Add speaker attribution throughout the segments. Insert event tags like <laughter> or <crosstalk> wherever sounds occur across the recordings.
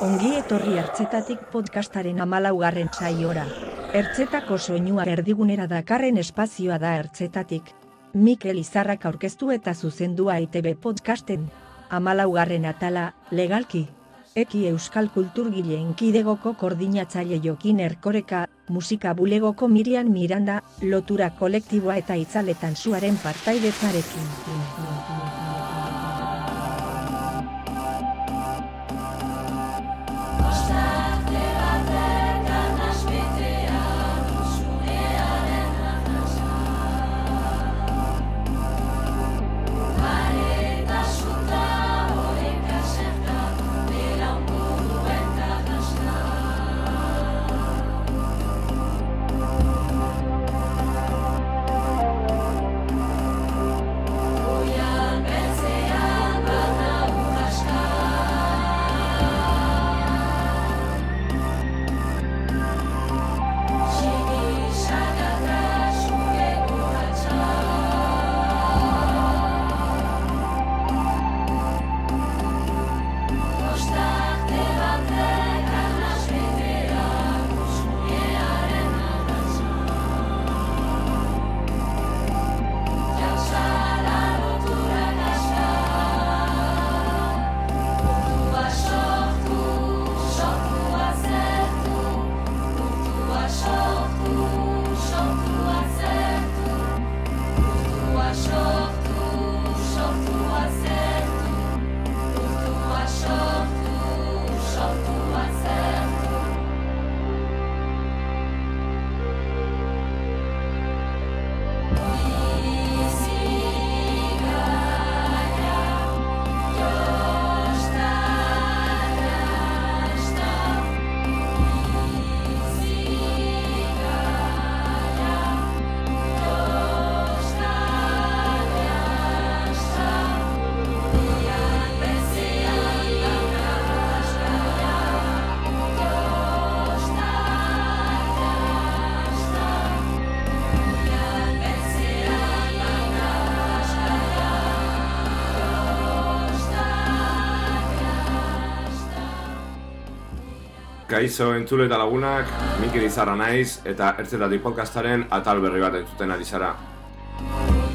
Speaker 1: Ongi etorri ertzetatik podcastaren amalaugarren saiora. Ertzetako soinua erdigunera dakarren espazioa da ertzetatik. Mikel Izarrak aurkeztu eta zuzendua ITB podcasten. Amalaugarren atala, legalki. Eki Euskal Kulturgileen kidegoko koordinatzaile jokin erkoreka, musika bulegoko Mirian Miranda, lotura kolektiboa eta itzaletan zuaren partaidetzarekin.
Speaker 2: Kaixo entzule eta lagunak, Mikel Izarra naiz eta ertzetatik podcastaren atal berri bat entzuten ari zara.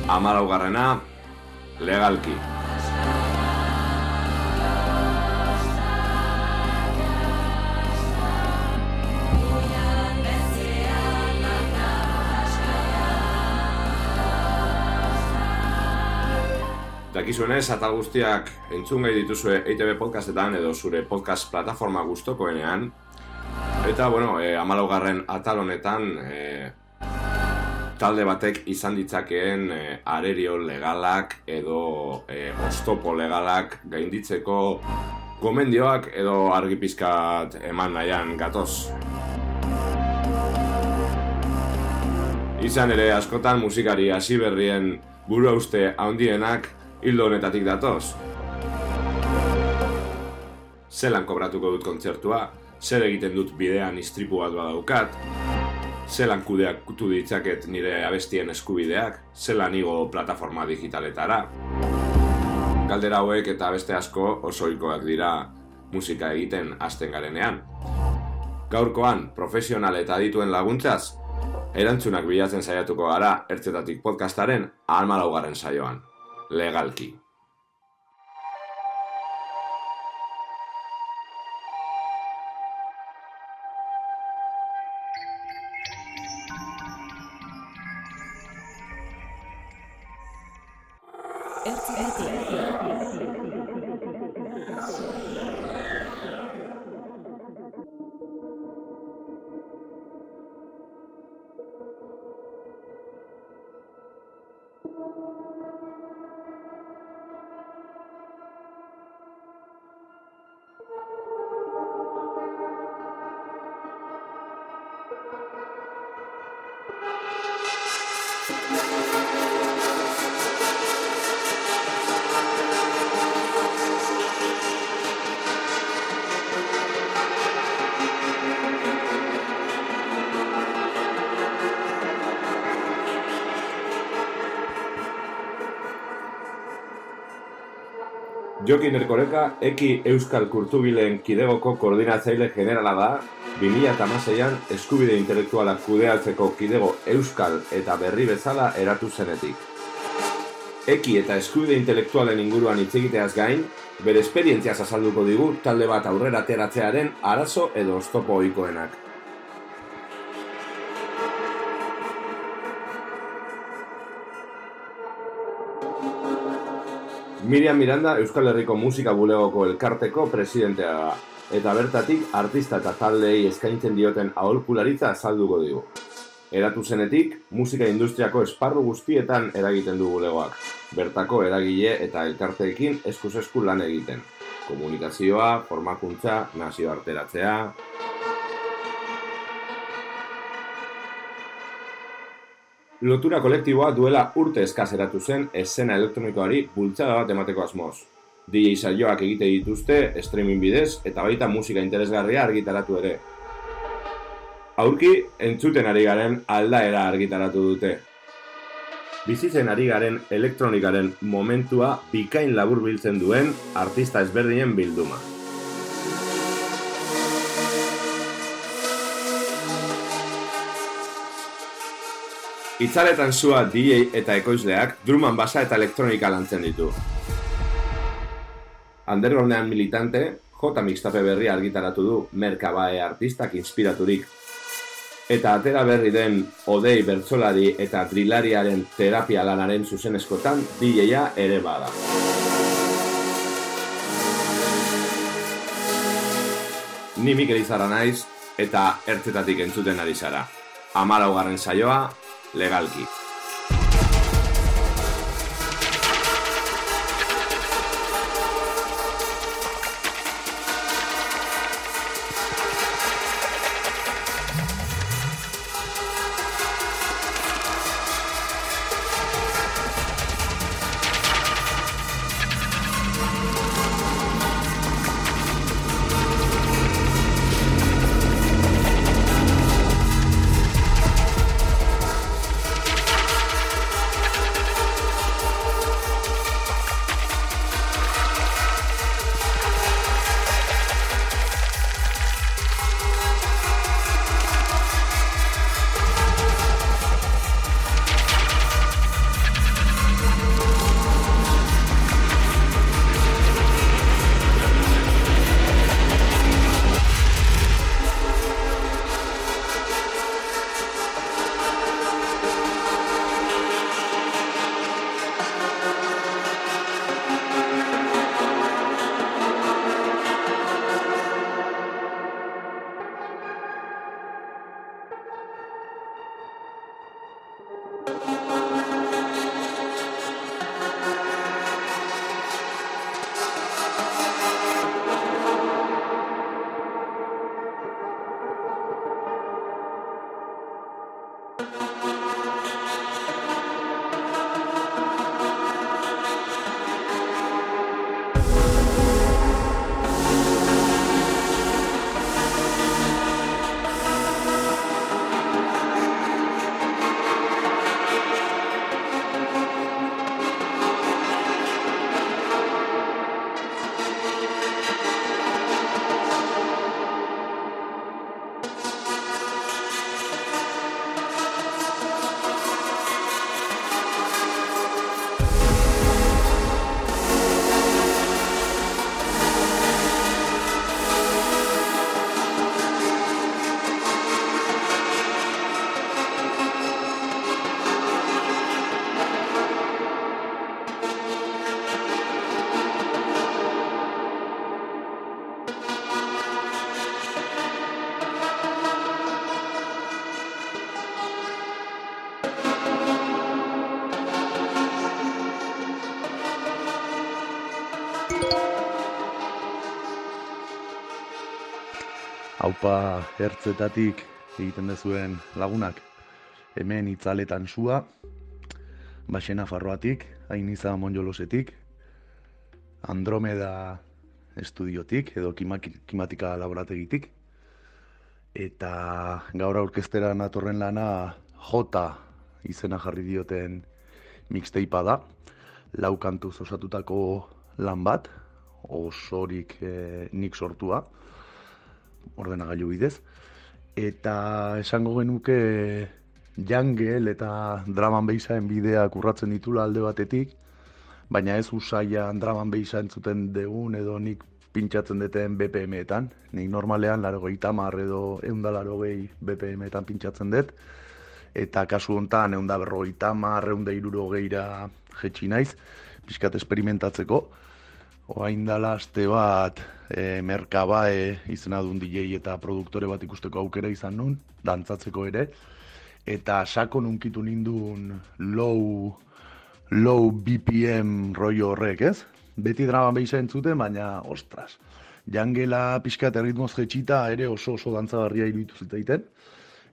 Speaker 2: Amalaugarrena, legalki. Dakizuenez, atal guztiak entzun gai dituzue EITB podcastetan edo zure podcast plataforma gustokoenean. Eta, bueno, e, amalaugarren atal honetan, e, talde batek izan ditzakeen e, arerio legalak edo e, ostopo legalak gainditzeko gomendioak edo argipizkat eman nahian gatoz. Izan ere, askotan musikari hasi berrien buru uste handienak hildo honetatik datoz. Zelan kobratuko dut kontzertua, zer egiten dut bidean istripu bat badaukat, zelan kudeak kutu ditzaket nire abestien eskubideak, zelan igo plataforma digitaletara. Galdera hauek eta beste asko osoikoak dira musika egiten hasten garenean. Gaurkoan, profesional eta dituen laguntzaz, erantzunak bilatzen saiatuko gara ertzetatik podcastaren almalaugarren saioan legalki. Jokin Erkoreka, Eki Euskal Kurtubilen kidegoko koordinatzaile generala da, 2006an eskubide intelektualak kudeatzeko kidego Euskal eta berri bezala eratu zenetik. Eki eta eskubide intelektualen inguruan hitz egiteaz gain, bere esperientziaz azalduko digu talde bat aurrera ateratzearen arazo edo oztopo ohikoenak. Miriam Miranda Euskal Herriko Musika Bulegoko elkarteko presidentea da, eta bertatik artista eta taldeei eskaintzen dioten aholkularitza azalduko digu. Eratu zenetik, musika industriako esparru guztietan eragiten du bulegoak, bertako eragile eta elkarteekin eskuz esku lan egiten. Komunikazioa, formakuntza, nazio Lotura kolektiboa duela urte eskazeratu zen esena elektronikoari bultzada bat emateko asmoz. DJ saioak egite dituzte streaming bidez eta baita musika interesgarria argitaratu ere. Aurki, entzuten ari garen aldaera argitaratu dute. Bizitzen ari garen elektronikaren momentua bikain labur biltzen duen artista ezberdinen bilduma. Itzaletan zua DJ eta ekoizleak druman basa eta elektronika lantzen ditu. Undergroundean militante, J mixtape berri argitaratu du Merkabae artistak inspiraturik. Eta atera berri den Odei bertsolari eta Drilariaren terapia lanaren zuzen eskotan DJ-a ere bada. Ni Mikel naiz eta ertzetatik entzuten ari zara. Amalaugarren saioa, legalki.
Speaker 3: Haupa hertzetatik egiten dezuen lagunak. Hemen itzaletan sua, basena farroatik, hainiza monjolosetik, Andromeda estudiotik edo kimatika laborategitik, eta gaur aurkestera natorren lana J izena jarri dioten mixteipa da, lau kantuz osatutako lan bat, osorik e, nik sortua, ordenagailu bidez. Eta esango genuke jangel eta draman behizaen bideak urratzen ditula alde batetik, baina ez usaian draman behiza entzuten degun edo nik pintsatzen duten BPM-etan. Nik normalean laro gehi tamar edo eundalaro gehi BPM-etan pintsatzen dut. Eta kasu honetan eunda berroi tamar, eunda iruro gehiara jetxi naiz, pixkat esperimentatzeko. Oain dala aste bat e, merkabae izena duen DJ eta produktore bat ikusteko aukera izan nun, dantzatzeko ere. Eta sako nunkitu nindun low, low BPM roi horrek, ez? Beti drama behisa entzuten, baina, ostras, jangela pixkat erritmoz jetxita ere oso oso dantzagarria iruditu zitaiten.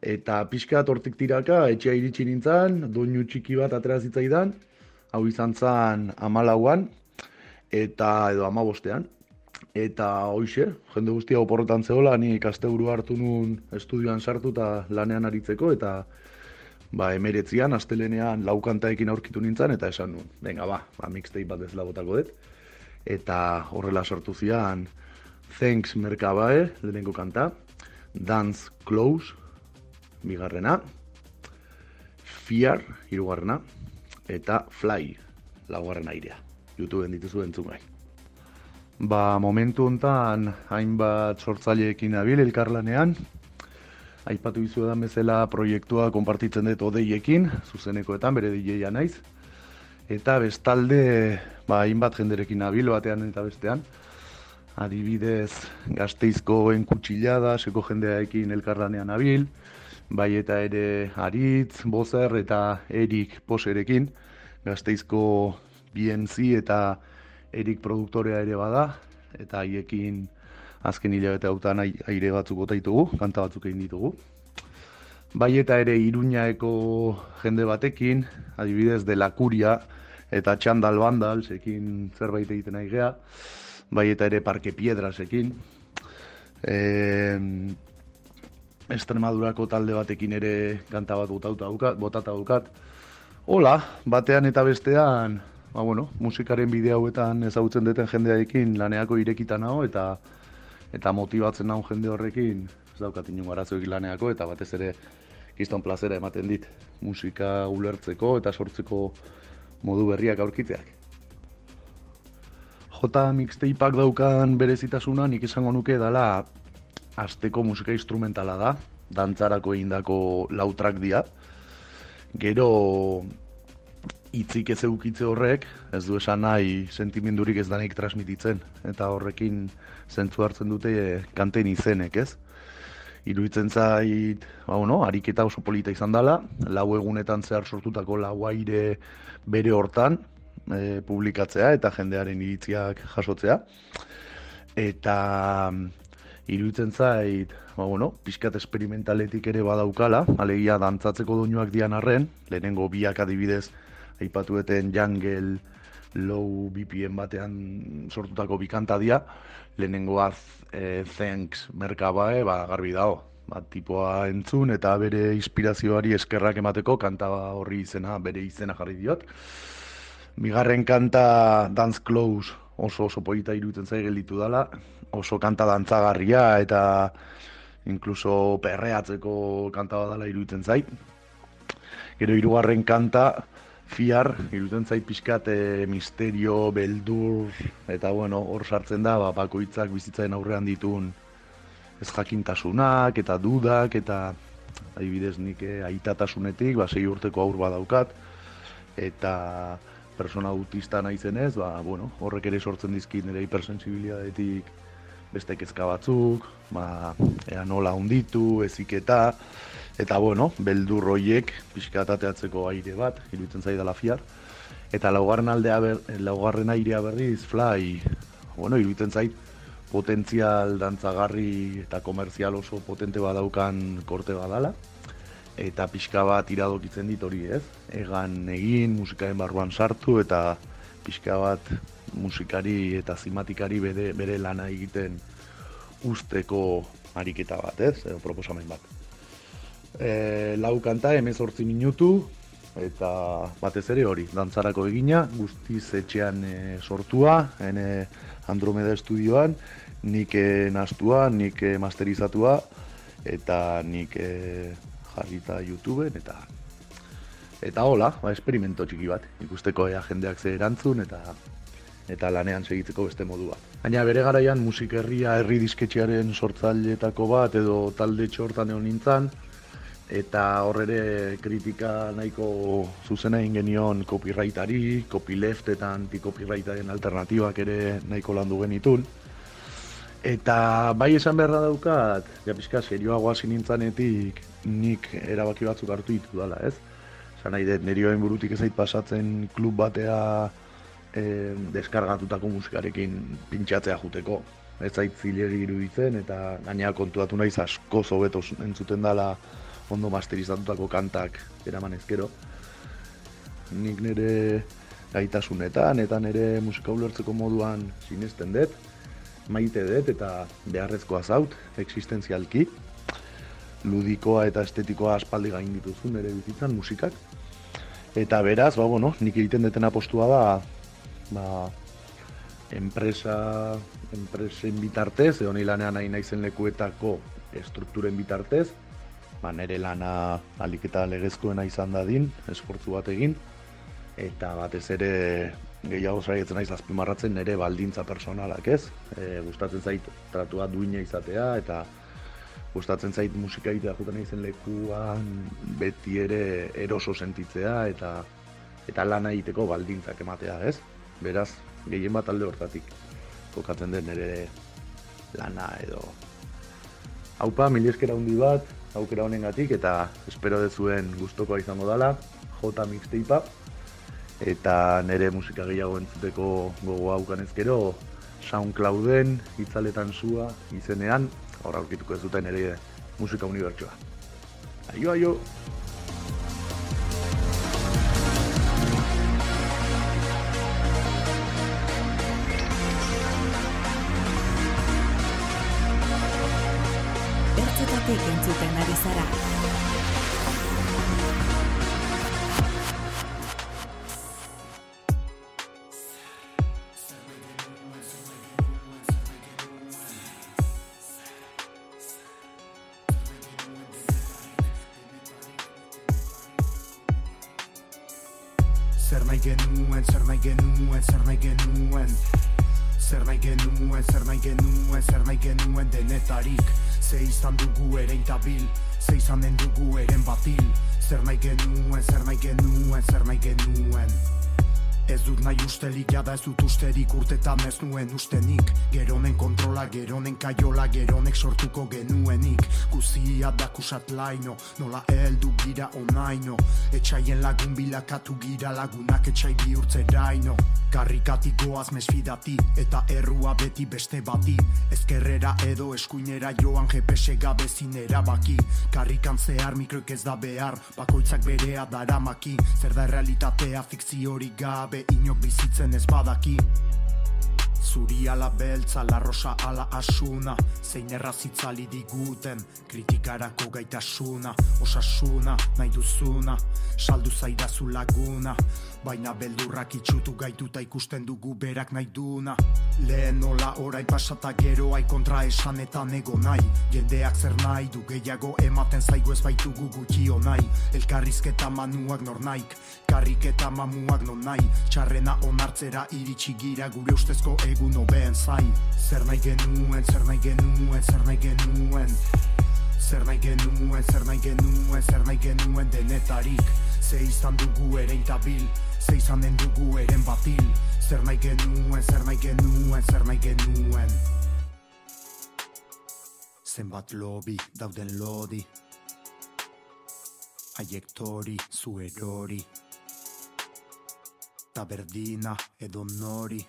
Speaker 3: Eta pixkat hortik tiraka, etxea iritsi nintzen, doinu txiki bat atera zitzaidan, hau izan zen amalauan, eta edo amabostean. Eta hoxe, jende guztia oporretan zehola, ni ikasteburu hartu nun estudioan sartu eta lanean aritzeko, eta ba, emeretzian, astelenean laukantaekin aurkitu nintzen, eta esan nun, venga ba, ba mixtape bat ez labotako dut. Eta horrela sortu zian, Thanks Merkabae, lehenko kanta, Dance Close, bigarrena, Fear, hirugarrena, eta Fly, laugarren airea. YouTubeen dituzu entzun gai. Ba, momentu hontan hainbat sortzaileekin abil elkarlanean, aipatu izu edan bezala proiektua konpartitzen dut odeiekin, zuzenekoetan, bere DJ-a naiz. Eta bestalde, ba, hainbat jenderekin abil batean eta bestean, adibidez gazteizko enkutsilada, seko jendeaekin elkarlanean abil, bai eta ere Aritz, Bozer eta Erik Poserekin, gazteizko BNC eta Erik produktorea ere bada, eta haiekin azken hilabete hautan aire batzuk bota ditugu, kanta batzuk egin ditugu. Bai eta ere iruñaeko jende batekin, adibidez de lakuria eta txandal bandal, sekin zerbait egiten nahi gea. Bai eta ere parke piedra sekin. E, Estremadurako talde batekin ere kanta bat botata dukat. Hola, batean eta bestean ba, bueno, musikaren bidea hauetan ezagutzen duten jendearekin laneako irekita nago eta eta motibatzen nago jende horrekin ez daukat inungo arazoek laneako eta batez ere kiston plazera ematen dit musika ulertzeko eta sortzeko modu berriak aurkitzeak. J mixtapeak daukan berezitasuna nik esango nuke dala asteko musika instrumentala da, dantzarako egindako lautrak dira. Gero itzik ez eukitze horrek, ez du esan nahi sentimendurik ez danik transmititzen, eta horrekin zentzu hartzen dute kanten izenek, ez? Iruitzen zait, ba, bueno, ariketa oso polita izan dela, lau egunetan zehar sortutako lau aire bere hortan e, publikatzea eta jendearen iritziak jasotzea. Eta iruditzen zait, ba, bueno, pixkat esperimentaletik ere badaukala, alegia dantzatzeko doinuak dian arren, lehenengo biak adibidez, aipatueten jungle low BPM batean sortutako bikanta dia, lehenengoaz e, thanks merkabae, ba, garbi dago, ba, tipoa entzun eta bere inspirazioari eskerrak emateko kanta horri izena, bere izena jarri diot. Bigarren kanta Dance Close oso oso polita iruditzen zai gelditu dela, oso kanta dantzagarria eta inkluso perreatzeko kanta badala iruditzen zait. Gero hirugarren kanta, fiar, iruten zait pixkat e, misterio, beldur, eta bueno, hor sartzen da, ba, bakoitzak bizitzaren aurrean ditun ez jakintasunak, eta dudak, eta adibidez nik e, aitatasunetik, ba, sei urteko aur badaukat, eta persona autista naizenez, ba, bueno, horrek ere sortzen dizkit nire hipersensibilidadetik beste kezka batzuk, ba, ea nola hunditu, eziketa, Eta bueno, beldur roiek pixkatateatzeko aire bat, iruditzen zaida la fiar. Eta laugarren aldea ber, laugarren airea berriz fly, bueno, iruditzen zait potentzial dantzagarri eta komerzial oso potente badaukan korte badala. Eta pixka bat iradokitzen dit hori ez. Egan egin, musikaren barruan sartu eta pixka bat musikari eta zimatikari bere, bere lana egiten usteko ariketa bat ez, edo proposamen bat e, lau kanta, emezortzi minutu, eta batez ere hori, dantzarako egina, guztiz etxean e, sortua, ene Andromeda Estudioan, nik e, nastua, nik e, masterizatua, eta nik e, jarrita YouTubeen, eta eta hola, ba, esperimento txiki bat, ikusteko ea jendeak ze erantzun, eta eta lanean segitzeko beste modua. Baina bere garaian musik herria herri disketxearen sortzaileetako bat edo talde txortan egon nintzen, eta horrere kritika nahiko zuzena ingenion copyrightari, copyleft eta anti-copyrightaren alternatibak ere nahiko landu genitun. Eta bai esan beharra daukat, ja pixka serioagoa sinintzanetik nik erabaki batzuk hartu ditu dela, ez? Zan nahi dut, nerioen burutik ezait pasatzen klub batea e, deskargatutako musikarekin pintxatzea juteko. Ez zait zilegi iruditzen eta gainea kontuatu naiz asko zobeto entzuten dela ondo masterizatutako kantak eraman ezkero. Nik nire gaitasunetan eta nire musika ulertzeko moduan sinesten dut, maite dut eta beharrezkoa zaut, existenzialki. Ludikoa eta estetikoa aspaldi gain dituzu nire bizitzan musikak. Eta beraz, ba, bueno, nik egiten deten apostua da, ba, enpresa, enpresen bitartez, edo lanean nahi naizen lekuetako estrukturen bitartez, ba, nere lana alik eta legezkoena izan dadin, esfortzu bat egin, eta batez ere gehiago saietzen naiz azpimarratzen nere baldintza personalak ez, e, gustatzen zait tratua duina izatea, eta gustatzen zait musika egitea juten naizen lekuan beti ere eroso sentitzea, eta eta lana egiteko baldintzak ematea, ez? Beraz, gehien bat alde hortatik kokatzen den nere lana edo. Haupa, mil eskera hundi bat, aukera honengatik eta espero dezuen gustokoa izango dela J mixtapea eta nere musika gehiago entzuteko gogo haukan ezkero SoundClouden hitzaletan sua izenean hor aurkituko ez duten ere musika unibertsoa. Aio, aio!
Speaker 4: Genuen, zer nahi genuen, zer nahi genuen Ez dut nahi ustelik, jada ez dut usterik urtetan ez nuen ustenik Geronen kontrola, geronen kaiola, geronek sortuko genuenik. Guzia dakusat laino, nola heldu gira onaino. Etxaien lagun bilakatu gira lagunak etxai bihurtzeraino. Karrikatik goaz mesfidati, eta errua beti beste bati. Ezkerrera edo eskuinera joan GPS gabezin erabaki. Karrikan zehar mikroik ez da behar, bakoitzak berea daramaki. Zer da realitatea fikziorik gabe, inok bizitzen ez badaki. Zuri ala beltza, la rosa ala asuna Zein errazitzali diguten Kritikarako gaitasuna Osasuna, nahi duzuna Saldu zaidazu laguna Baina beldurrak itxutu gaituta ikusten dugu berak nahi duna Lehen nola orain pasata gero ai kontra esanetan ego nahi. Jendeak zer nahi du gehiago ematen zaigu ez baitugu gutxio nahi Elkarrizketa manuak nor naik Karriketa mamuak non nahi. Txarrena onartzera iritsi gira gure ustezko egun hobeen zain Zer nahi genuen, zer nahi genuen, zer nahi genuen Zer nahi genuen, zer nahi genuen, zer nahi genuen denetarik. Ze izan dugu ere intabil, ze izan den dugu eren batil. Zer nahi genuen, zer nahi genuen, zer nahi genuen. Zenbat lobi dauden lodi. Aiek tori, zu erori Taberdina edo nori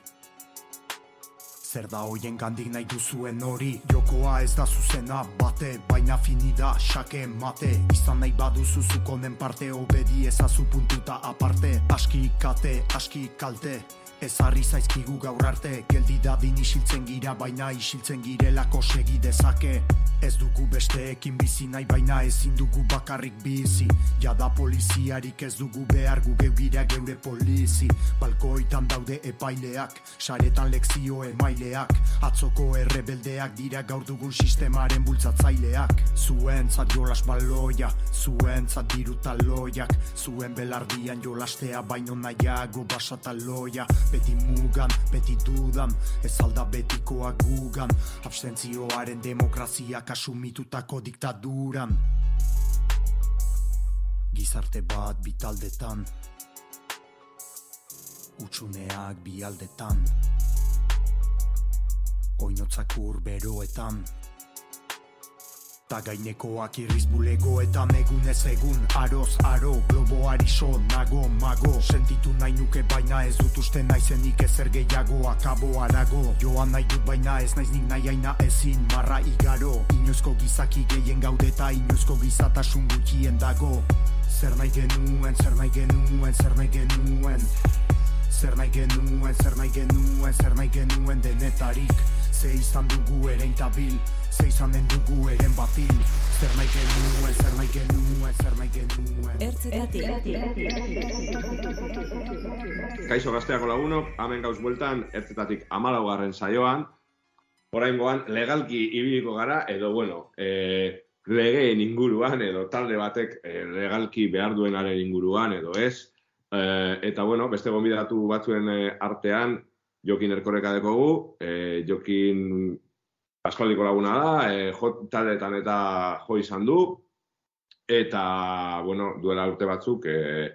Speaker 4: Zer da hoien gandik nahi duzuen hori? Jokoa ez da zuzena bate Baina finida xake mate. Izan nahi baduzu zukonen parte Obedi ezazu puntuta aparte. Aski kate, aski kalte Ezarri zaizkigu gaur arte, geldi dadin isiltzen gira, baina isiltzen girelako segi dezake. Ez dugu besteekin bizi nahi, baina ezin dugu bakarrik bizi. Jada poliziarik ez dugu behar gu geu gira geure polizi. Balkoitan daude epaileak, saretan lekzio emaileak. Atzoko errebeldeak dira gaur dugun sistemaren bultzatzaileak. Zuen zat jolas baloia, zuen zat diru taloiak. Zuen belardian jolastea baino nahiago basataloia. Beti mugan, beti dudan, ez alda betikoa gugan. Abstentzioaren demokraziak asumitutako diktaduran. Gizarte bat bitaldetan, utxuneak bialdetan. Oinotzak beroetan, Ta gainekoak irriz bulegoetan egunez egun. Aroz, aro, globoari so, nago, mago. Sentitu nahi nuke baina ez dut uste naizenik ezer gehiago Akabo arago, joan nahi dut baina ez naiz nik nahi aina ezin Marra igaro, inoizko gizaki gehien gaudeta Inoizko gizatasun gutxien dago. Zer nahi genuen, zer nahi genuen, zer nahi genuen. Zer nahi genuen, zer nahi genuen, zer nahi genuen denetarik Ze izan dugu ere intabil, ze izan den dugu eren batil Zer nahi genuen, zer nahi genuen, zer nahi genuen
Speaker 5: Ertzetatik.
Speaker 2: Kaixo gazteako lagunok, hemen gauz bueltan, ertzetatik amalaugarren saioan, oraingoan legalki ibiliko gara, edo bueno, e, legeen inguruan, edo talde batek e, legalki behar duenaren inguruan, edo ez. E, eta bueno, beste gonbidatu batzuen artean, Jokin erkoreka dekogu, e, Jokin aspaldiko laguna da, e, jo taldeetan eta jo izan du, eta, bueno, duela urte batzuk, e,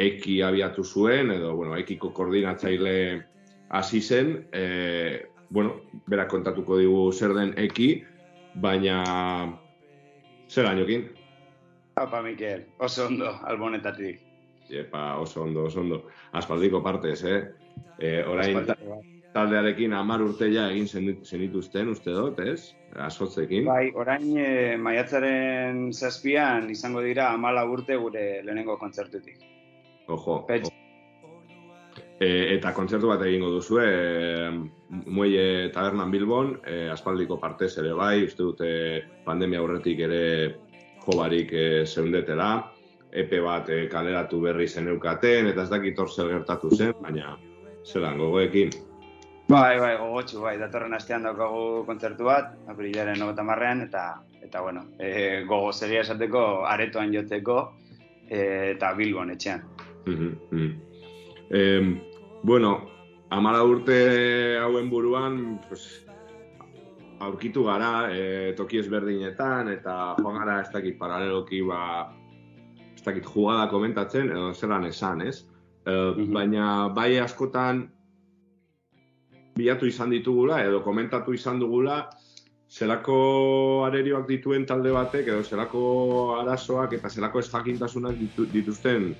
Speaker 2: eki abiatu zuen, edo, bueno, ekiko koordinatzaile hasi zen, e, bueno, berak kontatuko digu zer den eki, baina zer jokin?
Speaker 6: Apa, Mikel, oso ondo, albonetatik.
Speaker 2: Epa, oso ondo, oso ondo. Aspaldiko partez, eh? E, orain ta- taldearekin amar urte ja egin zen- zenituzten, uste dut, ez? Azotzekin.
Speaker 6: Bai, orain e, maiatzaren zazpian izango dira amala urte gure lehenengo kontzertutik.
Speaker 2: Ojo.
Speaker 6: Pets.
Speaker 2: E, eta kontzertu bat egingo duzu, e, Muelle Tabernan Bilbon, e, aspaldiko partez ere bai, uste dute pandemia aurretik ere jobarik e, zeundetela, epe bat e, kaleratu berri zeneukaten, eta ez dakit hor zer gertatu zen, baina zelan gogoekin.
Speaker 6: Bai, bai, gogotxu, bai, datorren astean daukagu kontzertu bat, aprilaren hogeta marrean, eta, eta bueno, e, gogo zeria esateko, aretoan jotzeko, e, eta Bilbon etxean.
Speaker 2: Mhm, mhm. Em, bueno, amala urte hauen buruan, pues, aurkitu gara, e, toki ezberdinetan, eta joan gara ez dakit paraleloki, ba, ez dakit jugada komentatzen, edo zelan esan, ez?
Speaker 6: Mhm.
Speaker 2: Baina bai askotan bilatu izan ditugula, edo komentatu izan dugula, zelako arerioak dituen talde batek, edo zelako arazoak eta zelako ezjakintasunak ditu, dituzten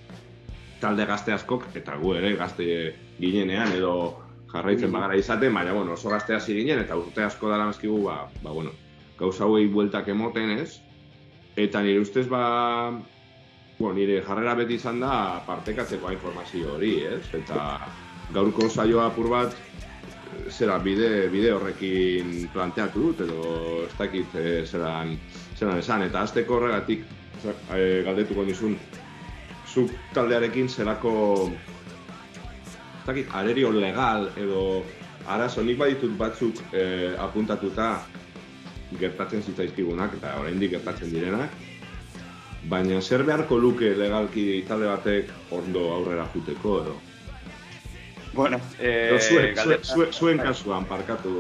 Speaker 2: talde gazte askok, eta gu ere gazte ginenean, edo jarraitzen
Speaker 6: Mhm.
Speaker 2: bagara izaten, baina, bueno, oso gazte hasi ginen, eta urte asko dara mazkigu, ba, ba, bueno, gauza hauei bueltak emoten, ez? Eta nire ustez, ba, bueno, nire jarrera beti izan da partekatzeko informazio hori, ez? Eta gaurko saioa apur bat, eh, zera, bide, bide horrekin planteatu dut, edo ez dakit eh, zelan, zelan esan, eta azteko horregatik eh, galdetuko nizun, zuk taldearekin zelako ez dakit, arerio legal edo arazo nik baditut batzuk eh, apuntatuta gertatzen zitzaizkigunak eta oraindik gertatzen direnak baina zer beharko luke legalki talde batek ondo aurrera juteko edo
Speaker 6: Bueno, e,
Speaker 2: Edo zuen,
Speaker 6: galdera-
Speaker 2: zuen, zuen, zuen kasuan parkatu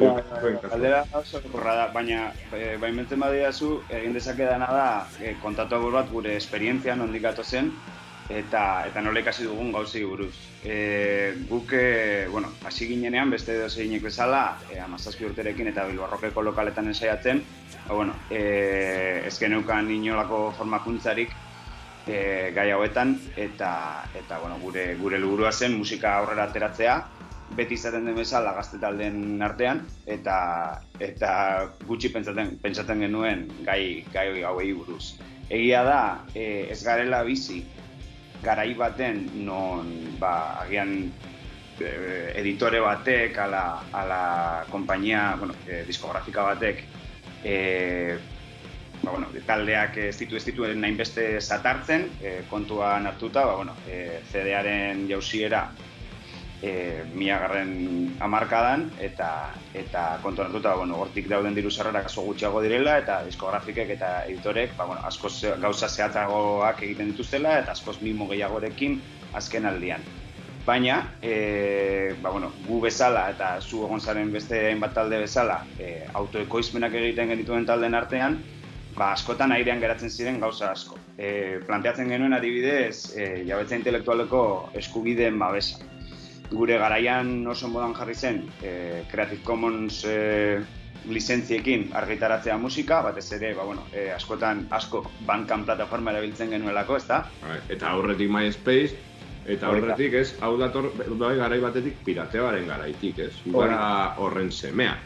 Speaker 6: bai,
Speaker 2: zuen kasuan.
Speaker 6: Galdera oso korra da, baina e, baimentzen badiazu, egin dezakedana da, e, kontatu agur bat gure esperientzia nondik zen eta eta nola ikasi dugun gauzei buruz. E, guk, e, bueno, hasi ginenean, beste edo zeinek bezala, e, amazazpi urterekin eta bilbarrokeko lokaletan ensaiatzen, ba, bueno, e, ez geneukan inolako formakuntzarik, e, gai hauetan eta eta bueno, gure gure helburua zen musika aurrera ateratzea beti izaten den bezala gazte taldeen artean eta eta gutxi pentsatzen pentsatzen genuen gai gai hauei buruz. Egia da, e, ez garela bizi garai baten non ba agian eh, editore batek, ala, ala kompainia, bueno, eh, diskografika batek, eh, ba, bueno, taldeak ez ditu ez dituen nahin beste zatartzen, eh, kontuan hartuta, ba, bueno, eh, CD-aren jauziera e, miagarren amarkadan, eta, eta kontuan bueno, hortik dauden diru sarrerak asko gutxiago direla, eta diskografikek eta editorek, ba, bueno, askoz gauza zehatzagoak egiten dituztela, eta askoz mimo gehiagorekin azken aldian. Baina, e, ba, bueno, gu bezala eta zu egon zaren beste hainbat talde bezala, e, autoekoizmenak egiten genituen taldeen artean, ba, askotan airean geratzen ziren gauza asko. E, planteatzen genuen adibidez, e, jabetza intelektualeko eskubideen babesa. Gure garaian oso modan jarri zen e, Creative Commons e, lizentziekin argitaratzea musika, batez ere, ba, bueno, e, askotan asko bankan plataforma erabiltzen genuelako, ezta?
Speaker 2: Bai, Eta aurretik MySpace, eta aurretik ez, hau dator, bai garai batetik piratearen garaitik, ez? Gara horren semea.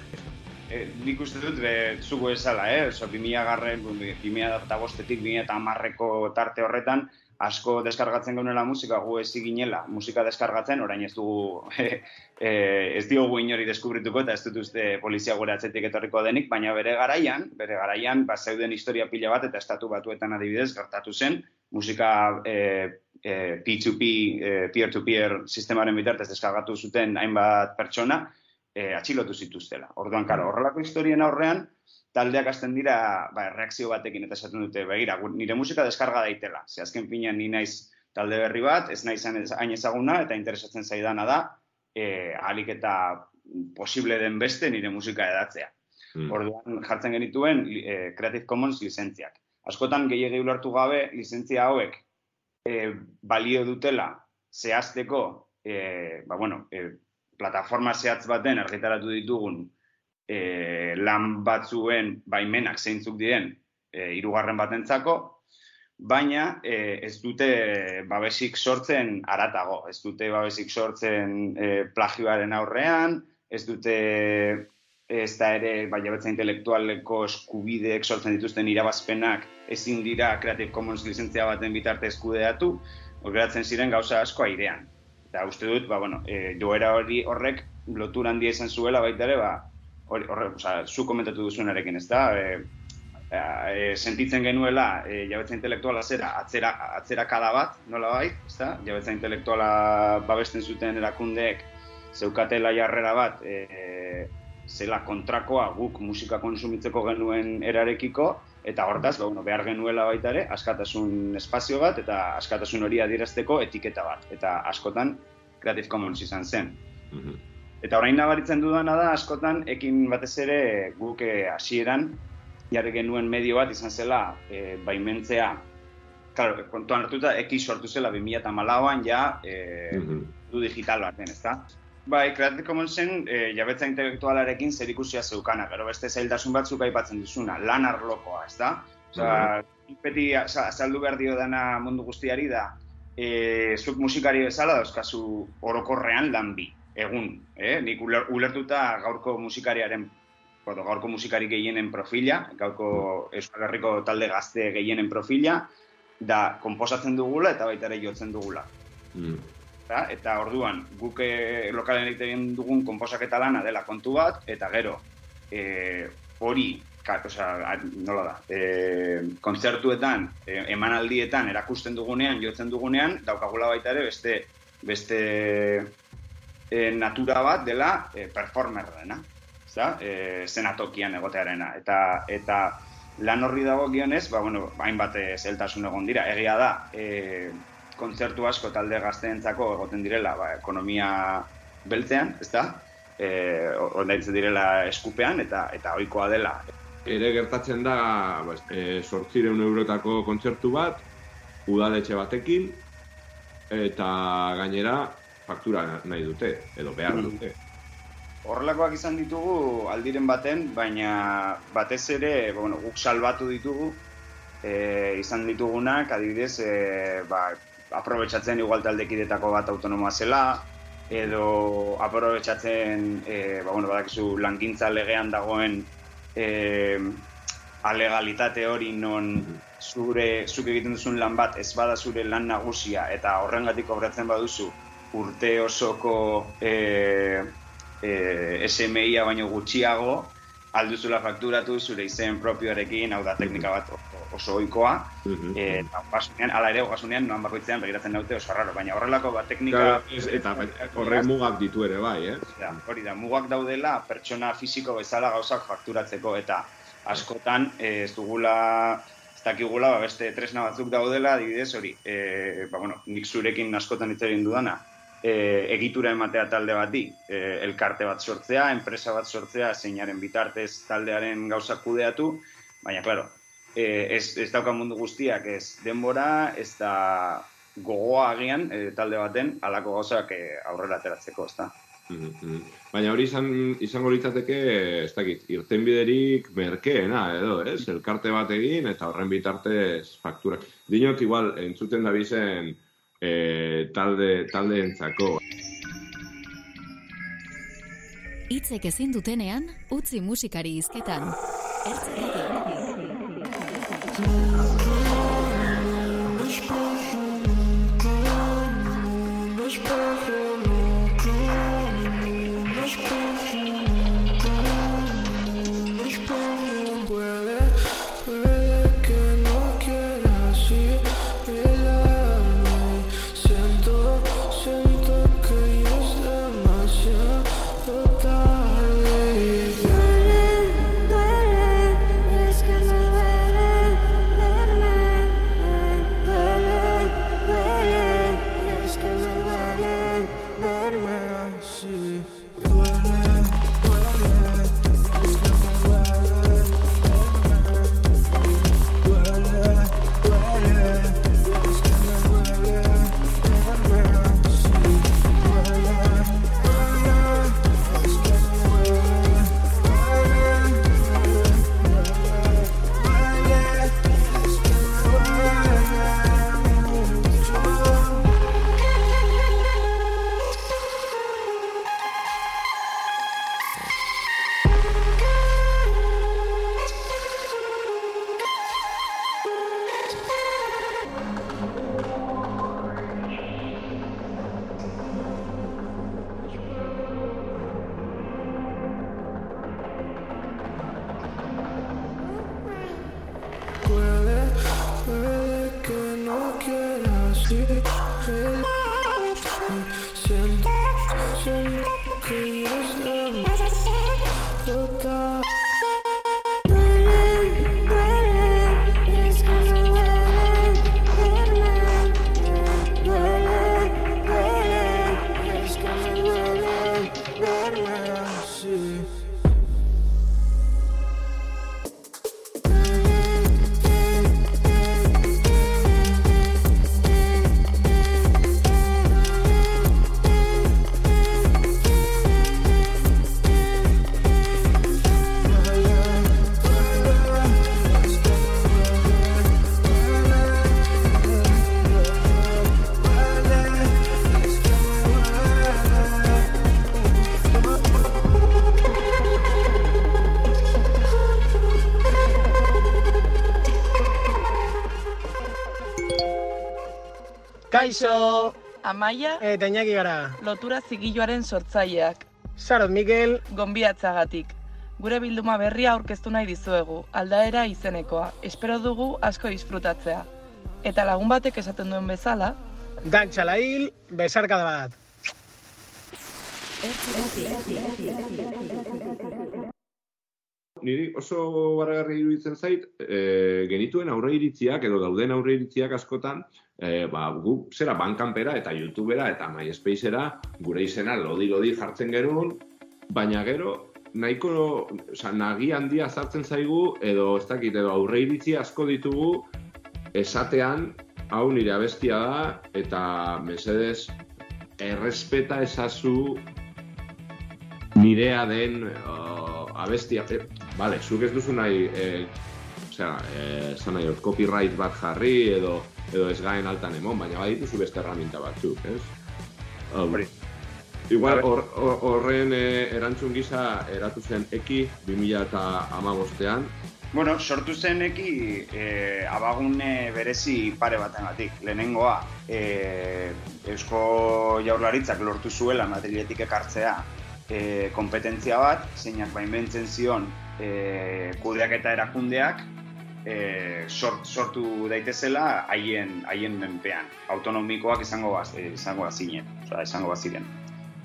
Speaker 6: E, nik uste dut, be, zugu esala, eh? Oso, 2000 garren, 2000 eta bostetik, 2000 eta amarreko tarte horretan, asko deskargatzen genuela musika, gu ez ginela musika deskargatzen, orain ez dugu, <laughs> e, ez diogu inori deskubrituko, eta ez dut uste polizia gure atzetik etorriko denik, baina bere garaian, bere garaian, ba, zeuden historia pila bat, eta estatu batuetan adibidez, gertatu zen, musika e, e, P2P, e, peer-to-peer sistemaren bitartez deskargatu zuten hainbat pertsona, e, atxilotu zituztela. Orduan, karo, horrelako historien aurrean, taldeak hasten dira ba, reakzio batekin eta esaten dute, begira, nire musika deskarga daitela. Ze azken finean ni naiz talde berri bat, ez naiz hain ezaguna eta interesatzen zaidana da, e, ahalik eta posible den beste nire musika edatzea.
Speaker 2: Mm.
Speaker 6: Orduan jartzen genituen eh, Creative Commons lizentziak. Askotan gehiegi ulertu gabe lizentzia hauek eh, balio dutela zehazteko eh, ba, bueno, eh, plataforma zehatz baten argitaratu ditugun eh, lan batzuen baimenak zeintzuk diren eh, hirugarren batentzako, baina eh, ez dute babesik sortzen aratago, ez dute babesik sortzen eh, plagioaren aurrean, ez dute ez da ere bai jabetza intelektualeko eskubideek sortzen dituzten irabazpenak ezin dira Creative Commons lizentzia baten bitarte eskudeatu, hor geratzen ziren gauza asko airean. Eta uste dut, ba, bueno, e, joera hori horrek lotura handia izan zuela baita ere, ba, hori, horre, oza, zu komentatu duzunarekin, ez da? E, e, sentitzen genuela e, jabetza intelektuala zera, atzera, atzerakada bat, nola bai, ez da? Jabetza intelektuala babesten zuten erakundeek zeukatela jarrera bat, e, zela kontrakoa guk musika konsumitzeko genuen erarekiko, eta hortaz, ba, bueno, behar genuela baita ere, askatasun espazio bat, eta askatasun hori adierazteko etiketa bat. Eta askotan Creative Commons izan zen.
Speaker 2: Mhm.
Speaker 6: Eta orain nabaritzen dudana da, askotan, ekin batez ere guk eh, hasieran jarri genuen medio bat izan zela e, baimentzea, Claro, kontuan hartuta, eki sortu zela 2008an ja e,
Speaker 2: Mhm.
Speaker 6: du digital baten, ezta? Bai, Creative Commonsen e, jabetza intelektualarekin zerikusia zeukana, gero beste zailtasun batzuk aipatzen duzuna, lan arlokoa, ezta? Osea, nik beti oza, azaldu behar dio dana mundu guztiari da, e, zuk musikari bezala dauzkazu orokorrean lan bi, egun, eh? Nik uler, ulertuta gaurko musikariaren bueno, gaurko musikari gehienen profila, gaurko Euskal Herriko talde gazte gehienen profila, da konposatzen dugula eta baita ere jotzen dugula.
Speaker 2: Mm.
Speaker 6: Eta, eta orduan, guk e, lokalen egiten dugun konposaketa lana dela kontu bat, eta gero, e, hori, ka, osea, a- nola da, e, kontzertuetan, e, emanaldietan erakusten dugunean, jotzen dugunean, daukagula baita ere beste, beste e, natura bat dela e, performerrena, ezta? E, zenatokian egotearena. Eta, eta lan horri dago gionez, ba, bueno, hainbat eh, zeltasun egon dira. Egia da, e, kontzertu asko talde gazteentzako egoten direla, ba, ekonomia beltzean, ezta? E, ondaitzen direla eskupean eta eta ohikoa dela.
Speaker 2: Ere gertatzen da, ba, e, sortzireun eurotako kontzertu bat, udaletxe batekin, eta gainera faktura nahi dute, edo behar
Speaker 6: Mm.
Speaker 2: dute.
Speaker 6: Horrelakoak izan ditugu aldiren baten, baina batez ere, bueno, guk salbatu ditugu, e, izan ditugunak, adibidez, e, ba, aprobetsatzen igual taldekidetako bat autonomoa zela, edo aprobetsatzen, e, ba, bueno, badakizu langintza legean dagoen e, alegalitate hori non zure, zuk egiten duzun lan bat ez bada zure lan nagusia eta horrengatik kobratzen baduzu urte osoko e, e, SMI-a baino gutxiago, alduzula fakturatu zure izen propioarekin, hau da teknika bat oso ohikoa.
Speaker 2: Mhm.
Speaker 6: Eta basunean, ala ere, ogasunean, noan bakoitzean begiratzen daute oso raro, baina horrelako bat teknika...
Speaker 2: Claro, ez- eta horrek mugak ditu ere bai, eh?
Speaker 6: Da, hori da, mugak daudela pertsona fisiko bezala gauzak fakturatzeko eta askotan eh, ez dugula dakigula ba, beste tresna batzuk daudela, adibidez hori, e, ba, bueno, nik zurekin askotan hitz egin dudana, e, egitura ematea talde bati, e, elkarte bat sortzea, enpresa bat sortzea, zeinaren bitartez taldearen gauzak kudeatu, baina, claro, e, ez, ez dauka mundu guztiak ez denbora, ez da gogoa agian e, talde baten halako gauzak e, aurrera ateratzeko, ezta.
Speaker 2: Mhm, mhm. Baina hori izan, izango litzateke, ez dakit, irtenbiderik merkeena edo, ez? Elkarte bat egin eta horren bitartez fakturak. Dinok igual entzuten da bizen e, talde, taldeentzako.
Speaker 7: Hitzek ezin dutenean, utzi musikari hizketan. Ertzetatik.
Speaker 8: Kaixo,
Speaker 9: Amaia,
Speaker 8: eta Iñaki gara.
Speaker 9: lotura zigiloaren sortzaileak,
Speaker 8: Sarot Mikel,
Speaker 9: gonbiatzagatik. Gure bilduma berria aurkeztu nahi dizuegu, aldaera izenekoa. Espero dugu asko disfrutatzea. Eta lagun batek esaten duen bezala,
Speaker 8: dantxala hil, besarkada bat.
Speaker 2: Niri oso baragarri iruditzen zait, e, genituen aurre iritziak edo dauden aurre iritziak askotan, e, ba, gu zera bankanpera eta youtubera eta myspacera gure izena lodi-lodi jartzen genuen, baina gero nahiko, oza, nagi handia zartzen zaigu edo ez dakit edo aurre iritzi asko ditugu esatean hau nire abestia da eta mesedez errespeta ezazu nirea den o, abestia. E, vale, zuk ez duzu nahi, e, osea, e, nahi, copyright bat jarri edo edo ez gaen altan emon, baina badituzu beste herramienta batzuk, ez? Um. Igual hor- hor- horren eh, erantzun gisa eratu zen eki 2000 eta amabostean,
Speaker 6: Bueno, sortu zeneki e, abagune berezi pare batengatik. Lehenengoa, e, Eusko Jaurlaritzak lortu zuela Madriletik ekartzea e, kompetentzia bat, zeinak baimentzen zion e, kudeaketa erakundeak e, sort, sortu daitezela haien haien menpean. Autonomikoak izango baz, e, izango bazinen, osea, izango baziren.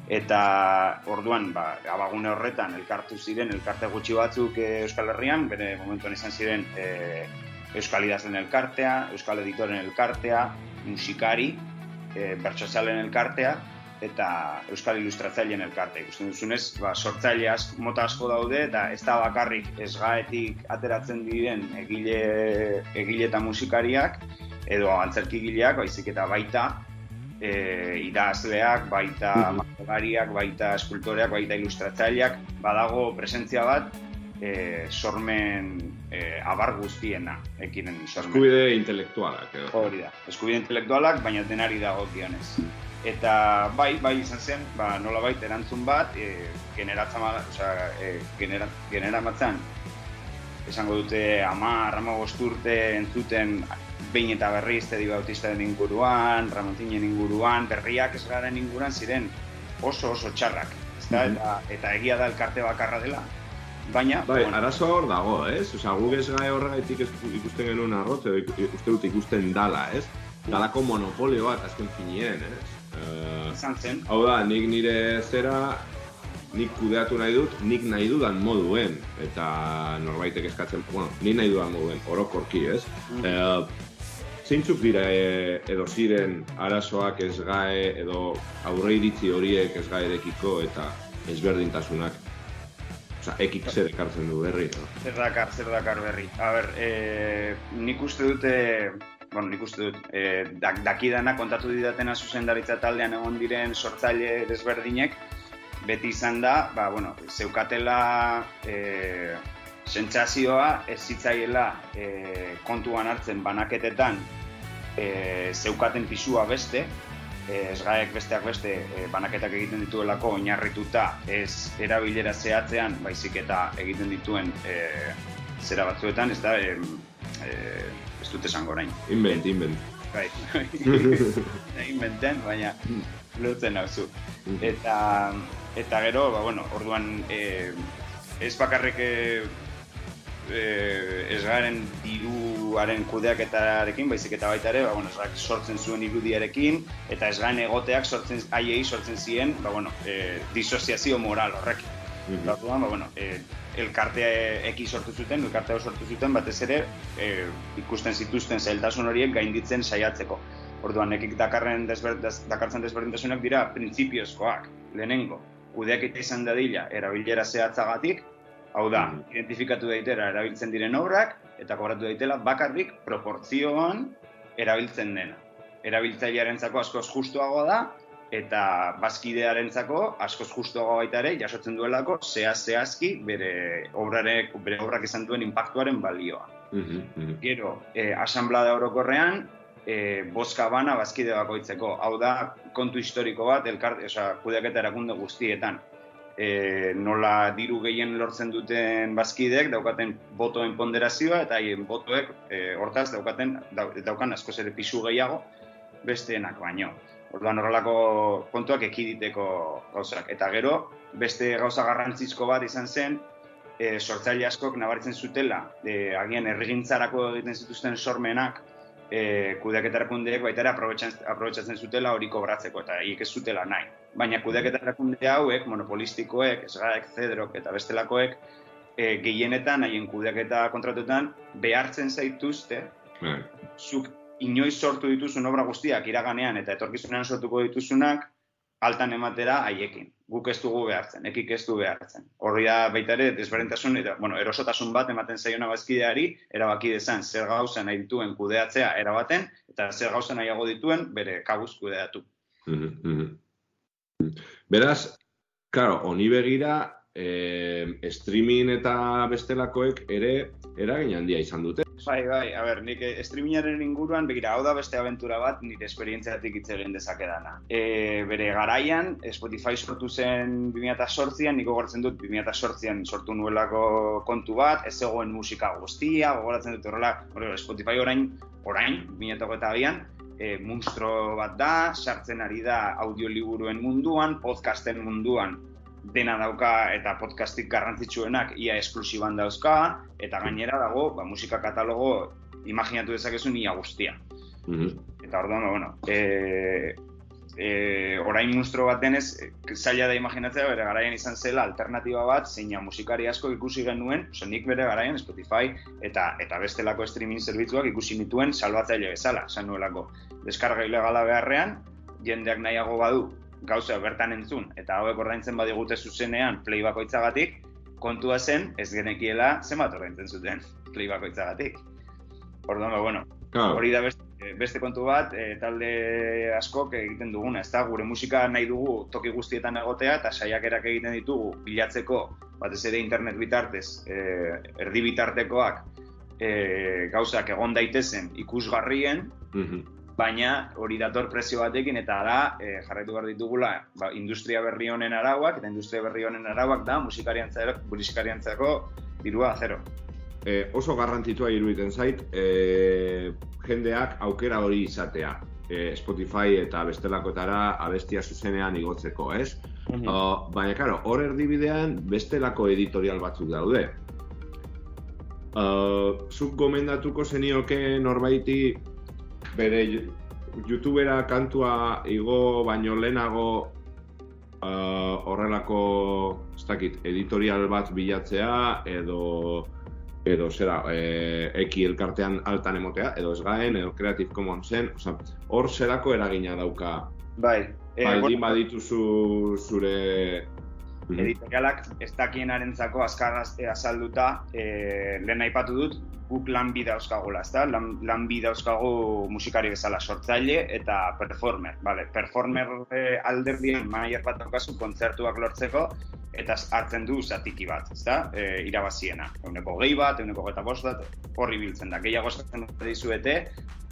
Speaker 6: Eta orduan, ba, abagune horretan elkartu ziren, elkarte gutxi batzuk eh, Euskal Herrian, bere momentuan izan ziren eh, Euskal Idazlen elkartea, Euskal Editoren elkartea, musikari, eh, bertsotzalen elkartea, eta Euskal Ilustratzaileen elkarte. Ikusten duzunez, ba, sortzaile asko, mota asko daude, eta ez da bakarrik esgaetik ateratzen diren egile, egile eta musikariak, edo antzerkigileak, baizik eta baita e, idazleak, baita margolariak, baita eskultoreak, baita ilustratzaileak, badago presentzia bat e, sormen e, abar guztiena, ekiren sormen.
Speaker 2: Eskubide intelektualak, edo.
Speaker 6: Hori da, eskubide intelektualak, baina denari dago Eta bai, bai izan zen, ba, nola baita erantzun bat, e, generatzama, osea, e, genera, generamatzen, esango dute ama, rama urte entzuten behin eta berriz Tedi Bautistaren inguruan, Ramontinen inguruan, berriak ez garen inguruan ziren oso oso txarrak. Ezta?
Speaker 2: Mhm.
Speaker 6: Eta, eta egia da elkarte bakarra dela. Baina,
Speaker 2: Bai,
Speaker 6: bueno,
Speaker 2: arazoa hor dago, ez? Osea, guk ez gai horregaitik ez- ikusten genuen arrotz, edo iku- uste dut ikusten dala, ez? Dalako monopolio bat, azken finien, ez? Eh,
Speaker 6: izan zen,
Speaker 2: hau da, nik nire zera, nik kudeatu nahi dut, nik nahi dudan moduen, eta norbaitek eskatzen, bueno, nik nahi dudan moduen, orokorki, ez?
Speaker 6: Mhm.
Speaker 2: Eh, zeintzuk dira e, edo ziren arazoak ez gae, edo aurre iritzi horiek ez gaerekiko eta ezberdintasunak, Osa, ekik zer ekartzen du berri, no?
Speaker 6: zer dakar, zer dakar berri. A ber, e, nik uste dute, bueno, nik uste dut, e, dak, dakidana kontatu didatena zuzendaritza taldean egon diren sortzaile desberdinek, beti izan da, ba, bueno, zeukatela e, sentsazioa ez zitzaiela e, kontuan hartzen banaketetan e, zeukaten pisua beste, e, esgaek besteak beste e, banaketak egiten dituelako oinarrituta ez erabilera zehatzean, baizik eta egiten dituen e, zera batzuetan, ez da, e, e, ez dut esango orain.
Speaker 2: Invent, invent.
Speaker 6: Bai, <laughs> inventen, baina lortzen nauzu. Eta, eta gero, ba, bueno, orduan, e, ez bakarrik e, ez garen diruaren kudeaketarekin, baizik eta baita ere, ba, bueno, esgak sortzen zuen irudiarekin, eta ez garen egoteak sortzen, haiei sortzen ziren, ba, bueno, e, disoziazio moral horrekin. Eta orduan, ba, bueno, e, elkartea eki sortu zuten, elkartea sortu zuten, batez ere e, ikusten zituzten zailtasun horiek gainditzen saiatzeko. Orduan, ekik dakarren desber, des- dakartzen desberdintasunak dira printzipioskoak, lehenengo, kudeaketa izan dadila erabilera zehatzagatik, hau da, identifikatu daitera erabiltzen diren obrak, eta kobratu daitela bakarrik proportzioan erabiltzen dena. Erabiltzailearentzako askoz justuagoa da, eta bazkidearentzako askoz justuagoa baita ere jasotzen duelako zehaz zehazki bere obrarek bere obrak izan duen inpaktuaren balioa.
Speaker 2: Mhm, mhm.
Speaker 6: Gero, eh, asanblada orokorrean, eh, bozka bana bazkide bakoitzeko. Hau da, kontu historiko bat, elkarte, osea, kudeaketa erakunde guztietan. E, nola diru gehien lortzen duten bazkideek daukaten botoen ponderazioa eta haien botoek e, hortaz daukaten dau- daukan askoz ere pisu gehiago besteenak baino. Orduan horrelako kontuak ekiditeko gauzak. Eta gero, beste gauza garrantzizko bat izan zen, e, sortzaile askok nabaritzen zutela, e, agian errigintzarako egiten zituzten sormenak, e, kudeaketa erakundeek baita ere aprobetxatzen zutela hori kobratzeko, eta hiek ez zutela nahi. Baina kudeaketa erakunde hauek, monopolistikoek, esgaek, zedrok eta bestelakoek, e, gehienetan haien kudeaketa kontratuetan behartzen zaituzte,
Speaker 2: Bai.
Speaker 6: zuk inoiz sortu dituzun obra guztiak iraganean eta etorkizunean sortuko dituzunak altan ematera haiekin. Guk ez dugu behartzen, ekik ez du behartzen. Horri da baita ere desberdintasun eta bueno, erosotasun bat ematen zaiona bazkideari erabaki dezan zer gauza nahi dituen kudeatzea erabaten eta zer gauza nahiago dituen bere kabuz kudeatu.
Speaker 2: Beraz, claro, honi begira, eh, streaming eta bestelakoek ere eragin handia izan dute.
Speaker 6: Bai, bai, a ber, nik eh, streamingaren inguruan, begira, hau da beste abentura bat, nire esperientziatik hitz egin dezakedana. E, bere garaian, Spotify sortu zen 2008an, niko gogoratzen dut 2008an sortu nuelako kontu bat, ez zegoen musika guztia, gogoratzen dut horrela, Spotify orain, orain, 2008an, e, monstro bat da, sartzen ari da audioliburuen munduan, podcasten munduan, dena dauka eta podcastik garrantzitsuenak ia esklusiban dauzka, eta gainera dago, ba, musika katalogo imaginatu dezakezu ia guztia. Eta orduan, ba, bueno, e, e, orain monstro bat denez, e, zaila da imaginatzea, bere garaian izan zela alternatiba bat, zeina musikari asko ikusi genuen, oso nik bere garaian Spotify eta eta bestelako streaming zerbitzuak ikusi nituen salbatzaile bezala, esan nuelako. Deskarga ilegala beharrean, jendeak nahiago badu gauza bertan entzun, eta hauek ordaintzen badigute zuzenean play bakoitzagatik, kontua zen, ez genekiela zenbat ordaintzen zuten play bakoitzagatik. Orduan, ba, bueno,
Speaker 2: Claro.
Speaker 6: hori da beste, beste kontu bat, e, talde askok egiten duguna, ezta gure musika nahi dugu toki guztietan egotea, eta saiakerak egiten ditugu bilatzeko, batez ere internet bitartez, e, erdi bitartekoak, e, gauzak egon daitezen ikusgarrien, baina hori dator prezio batekin eta da e, jarraitu behar ditugula ba, industria berri honen arauak eta industria berri honen arauak da musikariantzako musikariantzako dirua zero.
Speaker 2: E, oso garrantzitsua iruditzen zait, e, jendeak aukera hori izatea. E, Spotify eta bestelakotara abestia zuzenean igotzeko, ez? O, baina, karo, hor erdibidean bestelako editorial batzuk daude. Uh, zuk gomendatuko zenioke norbaiti bere youtubera kantua igo baino lehenago uh, horrelako ez dakit, editorial bat bilatzea edo edo zera, e, eki elkartean altan emotea, edo ez gaen, edo Creative Commonsen, osea, hor zerako eragina dauka.
Speaker 6: Bai, e,
Speaker 2: baldin
Speaker 6: bueno,
Speaker 2: badituzu zure... Mhm.
Speaker 6: editorialak ez dakienarentzako azkar e, azalduta e, lehen aipatu dut guk lan bi dauzkagula, ezta? Lan, lan bi dauzkagu musikari bezala sortzaile eta performer, vale? Performer e, alderdien manager bat daukazu kontzertuak lortzeko eta hartzen du zatiki bat, ezta? E, irabaziena. Euneko gehi bat, euneko geta bost bat, horri biltzen da. Gehiago eskatzen dizuete,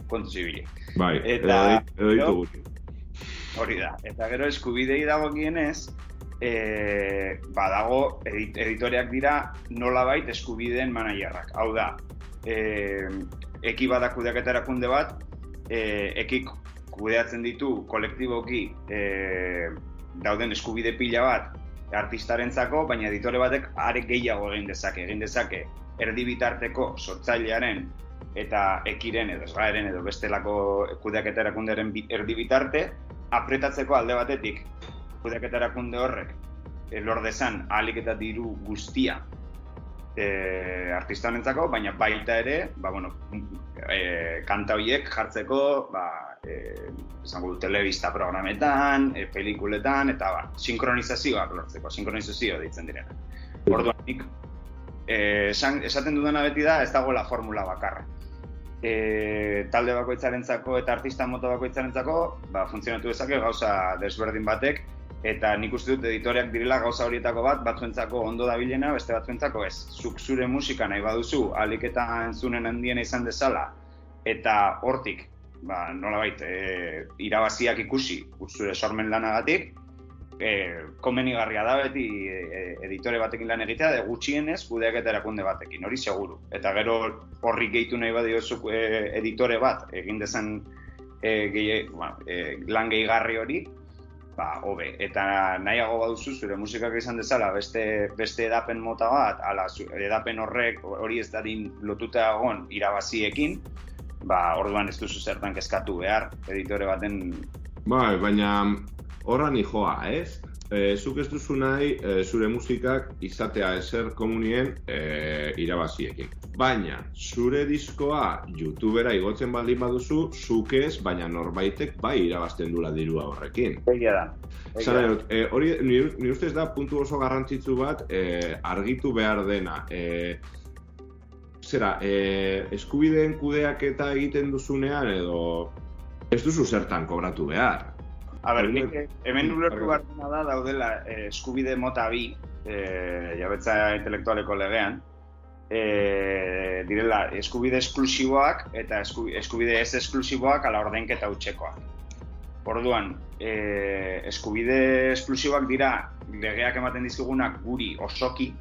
Speaker 6: kontu zibili.
Speaker 2: Bai,
Speaker 6: Eta-
Speaker 2: edo, edo ditugu.
Speaker 6: Hori da. Eta gero eskubidei dagokienez, e, badago edit, editoreak dira nolabait eskubideen managerrak. Hau da, e, eki bada kudeaketa erakunde bat, e, ekik kudeatzen ditu kolektiboki e, dauden eskubide pila bat artistarentzako, baina editore batek are gehiago egin dezake, egin dezake erdi bitarteko sortzailearen eta ekiren edo esgaeren edo bestelako kudeaketa erakunderen erdi bitarte, apretatzeko alde batetik kudeaketa erakunde horrek e, lor dezan ahalik eta diru guztia e, artista honentzako, baina baita ere, ba, bueno, e, kanta horiek jartzeko, ba, e, esango du, telebista programetan, e, pelikuletan, eta ba, sinkronizazioak lortzeko, sinkronizazio deitzen direna. Orduan, nik, e, esan, esaten dudana beti da, ez dagoela formula bakarra. E, talde bakoitzarentzako eta artista mota bakoitzarentzako, ba, funtzionatu dezake gauza desberdin batek, eta nik uste dut editoreak direla gauza horietako bat, batzuentzako ondo dabilena, beste batzuentzako ez. Zuk zure musika nahi baduzu, alik eta entzunen handiena izan dezala, eta hortik, ba, nolabait, e, irabaziak ikusi zure sormen lanagatik, e, komenigarria da beti e, editore batekin lan egitea, de gutxienez kudeaketa erakunde batekin, hori seguru. Eta gero horri gehitu nahi badiozu e, editore bat, egin dezan e, gehi, ba, e, lan gehigarri hori, ba, hobe. Eta nahiago baduzu zure musikak izan dezala beste, beste edapen mota bat, ala, edapen horrek hori ez dadin lotuta egon irabaziekin, ba, orduan ez duzu zertan kezkatu behar, editore baten
Speaker 2: Bai, baina horra joa, ez? E, zuk ez duzu nahi e, zure musikak izatea ezer komunien e, irabaziekin. Baina, zure diskoa youtubera igotzen baldin baduzu, zuk ez, baina norbaitek bai irabazten dula dirua horrekin.
Speaker 6: Egia da.
Speaker 2: Dut, e, hori, nire, nire ustez da puntu oso garrantzitsu bat e, argitu behar dena. E, zera, e, eskubideen kudeaketa egiten duzunean edo ez duzu zertan kobratu behar.
Speaker 6: A ber, nik hemen ulertu behar dena da daudela eh, eskubide mota bi, eh, jabetza intelektualeko legean, e, direla eskubide esklusiboak eta esku- eskubide ez esklusiboak ala ordainketa hutsekoak. Orduan, e, eskubide esklusiboak dira legeak ematen dizkigunak guri osoki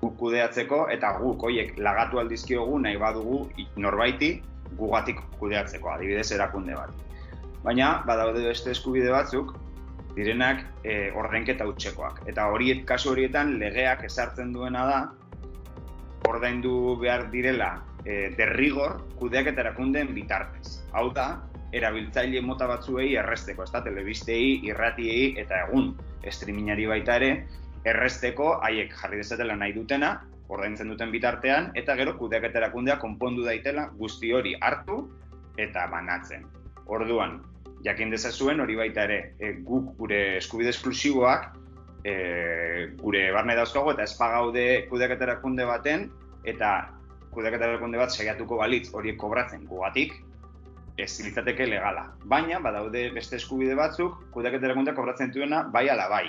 Speaker 6: guk kudeatzeko eta guk hoiek lagatu aldizkiogu nahi badugu norbaiti gugatik kudeatzeko, adibidez erakunde bat. Baina, badaude beste eskubide batzuk, direnak e, ordainketa hutsekoak. Eta horiet kasu horietan legeak ezartzen duena da ordaindu behar direla e, derrigor kudeaketa erakundeen bitartez. Hau da, erabiltzaile mota batzuei erresteko, ez da, telebistei, irratiei eta egun streamingari baita ere, erresteko haiek jarri dezatela nahi dutena, ordaintzen duten bitartean, eta gero kudeaketa erakundea konpondu daitela guzti hori hartu eta banatzen. Orduan, jakin dezazuen hori baita ere, e, guk gure eskubide esklusiboak e, gure barne dauzkagu eta ez pagaude kudeaketa erakunde baten eta kudeaketa erakunde bat saiatuko balitz horiek kobratzen gugatik, ez litzateke legala. Baina, badaude beste eskubide batzuk, kudeaketa erakunde kobratzen duena bai ala bai.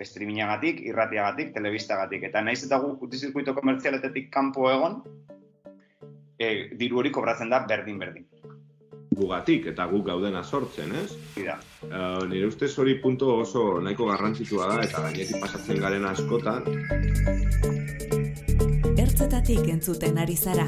Speaker 6: Streamingagatik, irratiagatik, telebistagatik. Eta naiz eta gu utizirkuito komertzialetetik kanpo egon, e, diru hori kobratzen da berdin-berdin.
Speaker 2: Gugatik eta guk gaudena sortzen, ez?
Speaker 6: Bida.
Speaker 2: Uh, nire ustez hori punto oso nahiko garrantzitsua da eta gainetik pasatzen garen askotan
Speaker 10: Ertzetatik entzuten ari zara.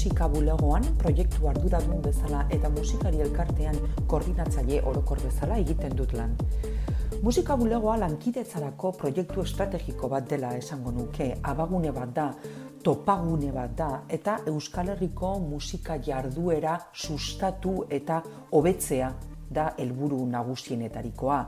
Speaker 11: Musika bulegoan proiektu arduradun bezala eta musikari elkartean koordinatzaile orokor bezala egiten dut lan. Musika bulegoa lankidetzarako proiektu estrategiko bat dela esango nuke, abagune bat da, topagune bat da, eta Euskal Herriko musika jarduera sustatu eta hobetzea da helburu nagusienetarikoa.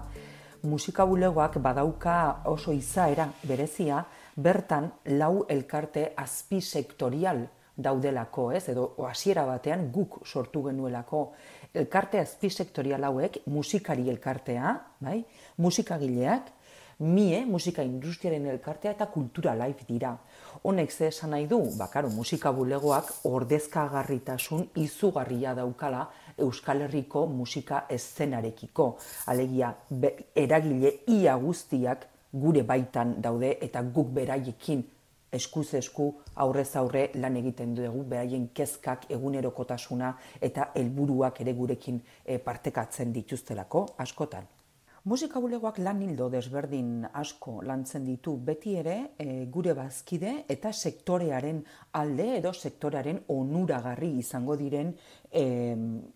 Speaker 11: Musika bulegoak badauka oso izaera berezia, bertan lau elkarte azpisektorial daudelako, ez? Edo hasiera batean guk sortu genuelako elkarte azpisektorial hauek musikari elkartea, bai? Musikagileak, mie, musika industriaren elkartea eta kultura live dira. Honek ze esan nahi du, bakaro, musika bulegoak ordezkagarritasun izugarria daukala Euskal Herriko musika eszenarekiko. Alegia, be, eragile ia guztiak gure baitan daude eta guk beraiekin eskuz esku aurrez aurre lan egiten dugu beraien kezkak egunerokotasuna eta helburuak ere gurekin e, partekatzen dituztelako askotan. Musika bulegoak lan hildo desberdin asko lantzen ditu beti ere e, gure bazkide eta sektorearen alde edo sektorearen onuragarri izango diren e,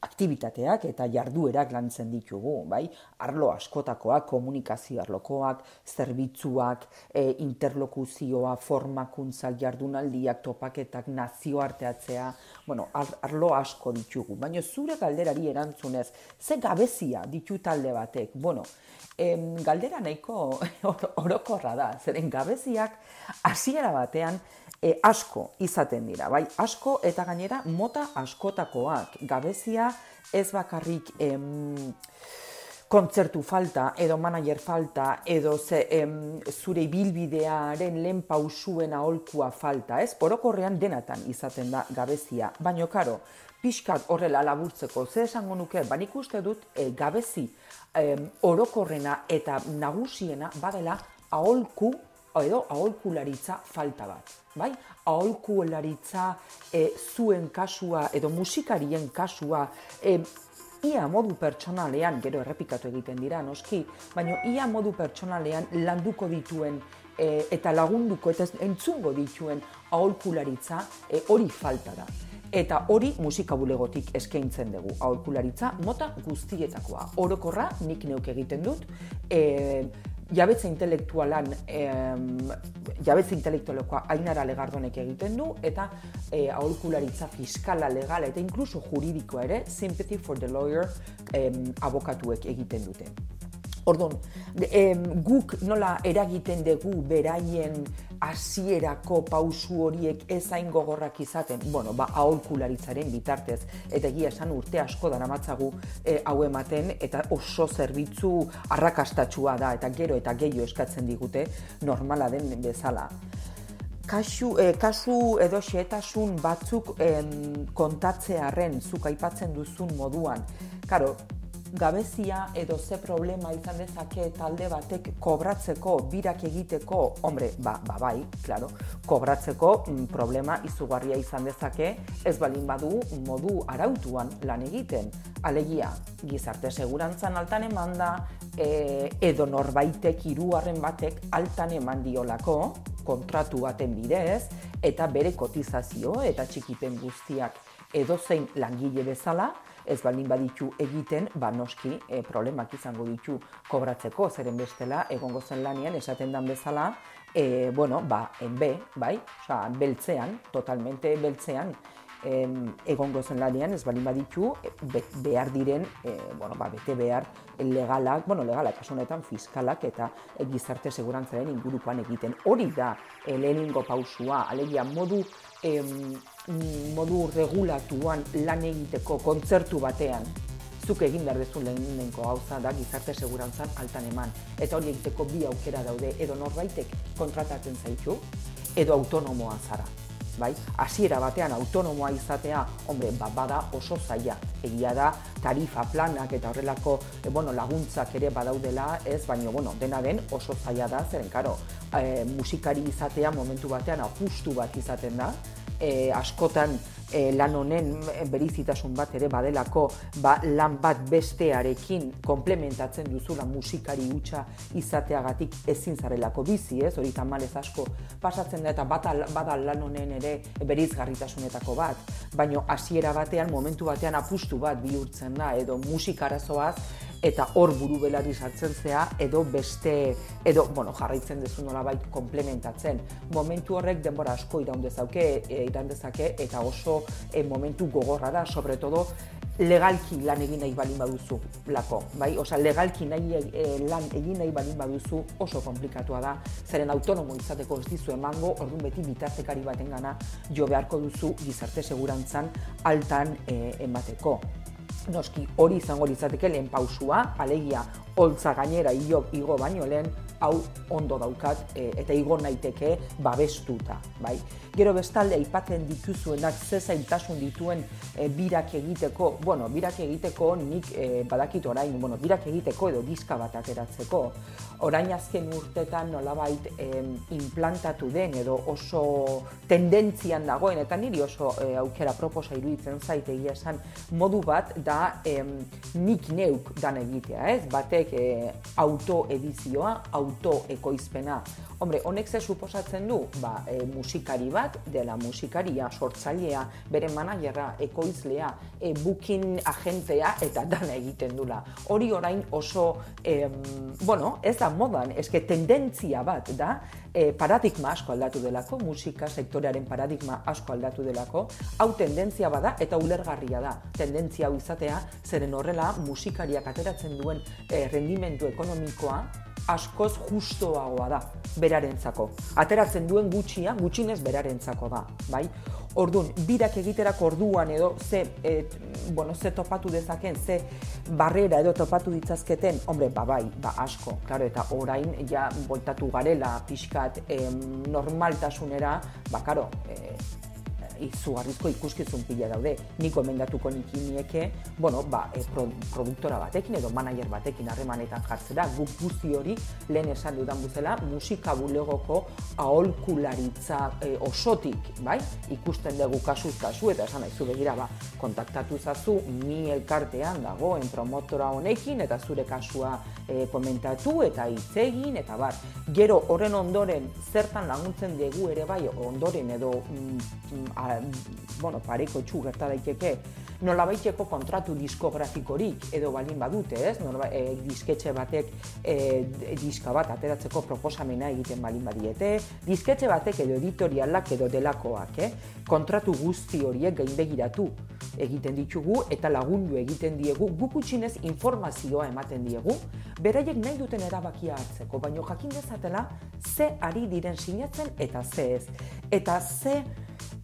Speaker 11: aktivitateak eta jarduerak lantzen ditugu, bai? Arlo askotakoak, komunikazio arlokoak, zerbitzuak, e, interlokuzioa, formakuntzak, jardunaldiak, topaketak, nazioarteatzea, bueno, arlo asko ditugu. Baina zure galderari erantzunez, ze gabezia ditu talde batek? Bueno, em, galdera nahiko <laughs> orokorra da, zeren gabeziak hasiera batean e, asko izaten dira, bai? Asko eta gainera mota askotakoak. Gabezia ez bakarrik em, kontzertu falta, edo manager falta, edo ze, em, zure ibilbidearen lehen pausuen aholkua falta, ez? Orokorrean denatan izaten da gabezia. Baina, karo, pixkat horrela laburtzeko, ze esango nuke, ba nik uste dut e, gabezi em, orokorrena eta nagusiena badela aholku edo aholkularitza falta bat. Bai? Aholkularitza e, zuen kasua edo musikarien kasua e, ia modu pertsonalean, gero errepikatu egiten dira, noski, baina ia modu pertsonalean landuko dituen e, eta lagunduko eta entzungo dituen aholkularitza e, hori falta da. Eta hori musika bulegotik eskaintzen dugu, aholkularitza mota guztietakoa. Orokorra nik neuk egiten dut, e, jabetza intelektualan, em, jabetza intelektualekoa ainara legardonek egiten du, eta e, aholkularitza fiskala, legala eta inkluso juridikoa ere, Sympathy for the Lawyer em, abokatuek egiten dute. Orduan, em, guk nola eragiten dugu beraien hasierako pausu horiek ez hain gogorrak izaten, bueno, ba, aholkularitzaren bitartez, eta egia esan urte asko daramatzagu e, hau ematen, eta oso zerbitzu arrakastatsua da, eta gero eta gehiago eskatzen digute normala den bezala. Kasu, eh, kasu edo xeetasun batzuk em, kontatzearen zuk aipatzen duzun moduan, Karo, gabezia edo ze problema izan dezake talde batek kobratzeko, birak egiteko, hombre, ba, ba bai, claro, kobratzeko mm, problema izugarria izan dezake, ez balin badu modu arautuan lan egiten. Alegia, gizarte segurantzan altan eman da, e, edo norbaitek hirugarren batek altan eman diolako, kontratu baten bidez, eta bere kotizazio eta txikipen guztiak edozein langile bezala, ez baldin baditu egiten, ba noski e, problemak izango ditu kobratzeko, zeren bestela, egongo zen lanian, esaten dan bezala, e, bueno, ba, enbe, bai, oza, beltzean, totalmente beltzean, em, egongo zen lanian, ez baldin baditu, be, behar diren, e, bueno, ba, bete behar legalak, bueno, legalak, kasu fiskalak eta e, gizarte segurantzaren ingurukoan egiten. Hori da, e, lehenengo pausua, alegia modu em, modu regulatuan lan egiteko kontzertu batean zuk egin behar dezu lehenenko gauza da gizarte segurantzan altan eman. Eta hori egiteko bi aukera daude, edo norbaitek kontratatzen zaitu, edo autonomoa zara. Bai? Hasiera batean autonomoa izatea, hombre, ba, bada oso zaila. Egia da, tarifa planak eta horrelako e, bueno, laguntzak ere badaudela, ez, baina bueno, dena den oso zaila da, zeren karo, e, musikari izatea momentu batean apustu bat izaten da, e, askotan e, lan honen berizitasun bat ere badelako ba, lan bat bestearekin komplementatzen duzula musikari hutsa izateagatik ezin zarelako bizi, ez? Hori tamalez asko pasatzen da eta bata, bada lan honen ere berizgarritasunetako bat, baino hasiera batean, momentu batean apustu bat bihurtzen da, edo musikarazoaz, eta hor buru belari sartzen zea edo beste edo bueno, jarraitzen duzu nolabait komplementatzen. Momentu horrek denbora asko iraun dezauke, e, iraun dezake eta oso e, momentu gogorra da, sobre todo legalki lan egin nahi balin baduzu lako, bai? Osea, legalki nahi e, lan egin nahi balin baduzu oso komplikatua da, zeren autonomo izateko ez dizu emango, orduan beti bitartekari batengana jo beharko duzu gizarte segurantzan altan e, emateko noski hori izango litzateke lehen pausua, alegia holtza gainera igo, igo baino lehen hau ondo daukat e, eta igo naiteke babestuta, bai. Gero bestalde aipatzen dituzuenak ze zailtasun dituen e, birak egiteko, bueno, birak egiteko nik e, badakit orain, bueno, birak egiteko edo diska bat ateratzeko. Orain azken urtetan nolabait e, implantatu den edo oso tendentzian dagoen eta niri oso e, aukera proposa iruditzen zaite egia esan modu bat da e, nik neuk dan egitea, ez? Batek e, autoedizioa, autoekoizpena. Hombre, honek ze suposatzen du? Ba, e, musikari bat, dela musikaria, sortzailea, bere managerra, ekoizlea, e, booking agentea eta dana egiten dula. Hori orain oso, e, bueno, ez da modan, eske tendentzia bat da, e, paradigma asko aldatu delako, musika sektorearen paradigma asko aldatu delako, hau tendentzia bada eta ulergarria da. Tendentzia hau izatea, zeren horrela musikariak ateratzen duen e, rendimendu ekonomikoa askoz justoagoa da berarentzako. Ateratzen duen gutxia, gutxinez berarentzako da, bai? Orduan, birak egiterako orduan edo ze, e, bueno, ze topatu dezaken, ze barrera edo topatu ditzazketen, hombre, ba bai, ba asko, claro, eta orain ja voltatu garela pixkat em, normaltasunera, ba karo, e, izugarrizko ikuskizun pila daude. Nik gomendatuko niki nieke, bueno, ba, e, pro, produktora batekin edo manager batekin harremanetan jartzera, guk guzti hori lehen esan dudan buzela, musika bulegoko aholkularitza e, osotik, bai? Ikusten dugu kasuz kasu eta esan nahi begira, ba, kontaktatu zazu, mi elkartean dagoen promotora honekin eta zure kasua e, komentatu eta hitz egin eta bar. Gero horren ondoren zertan laguntzen dugu ere bai ondoren edo mm, a, bueno, pareko txu gerta daiteke nola baiteko kontratu diskografikorik edo balin badute, ez? Nola, e, disketxe batek e, diska bat ateratzeko proposamena egiten balin badiete, disketxe batek edo editorialak edo delakoak, eh? kontratu guzti horiek gainbegiratu egiten ditugu eta lagundu egiten diegu, gukutxinez informazioa ematen diegu, beraiek nahi duten erabakia hartzeko, baino jakin dezatela ze ari diren sinatzen eta ze ez. Eta ze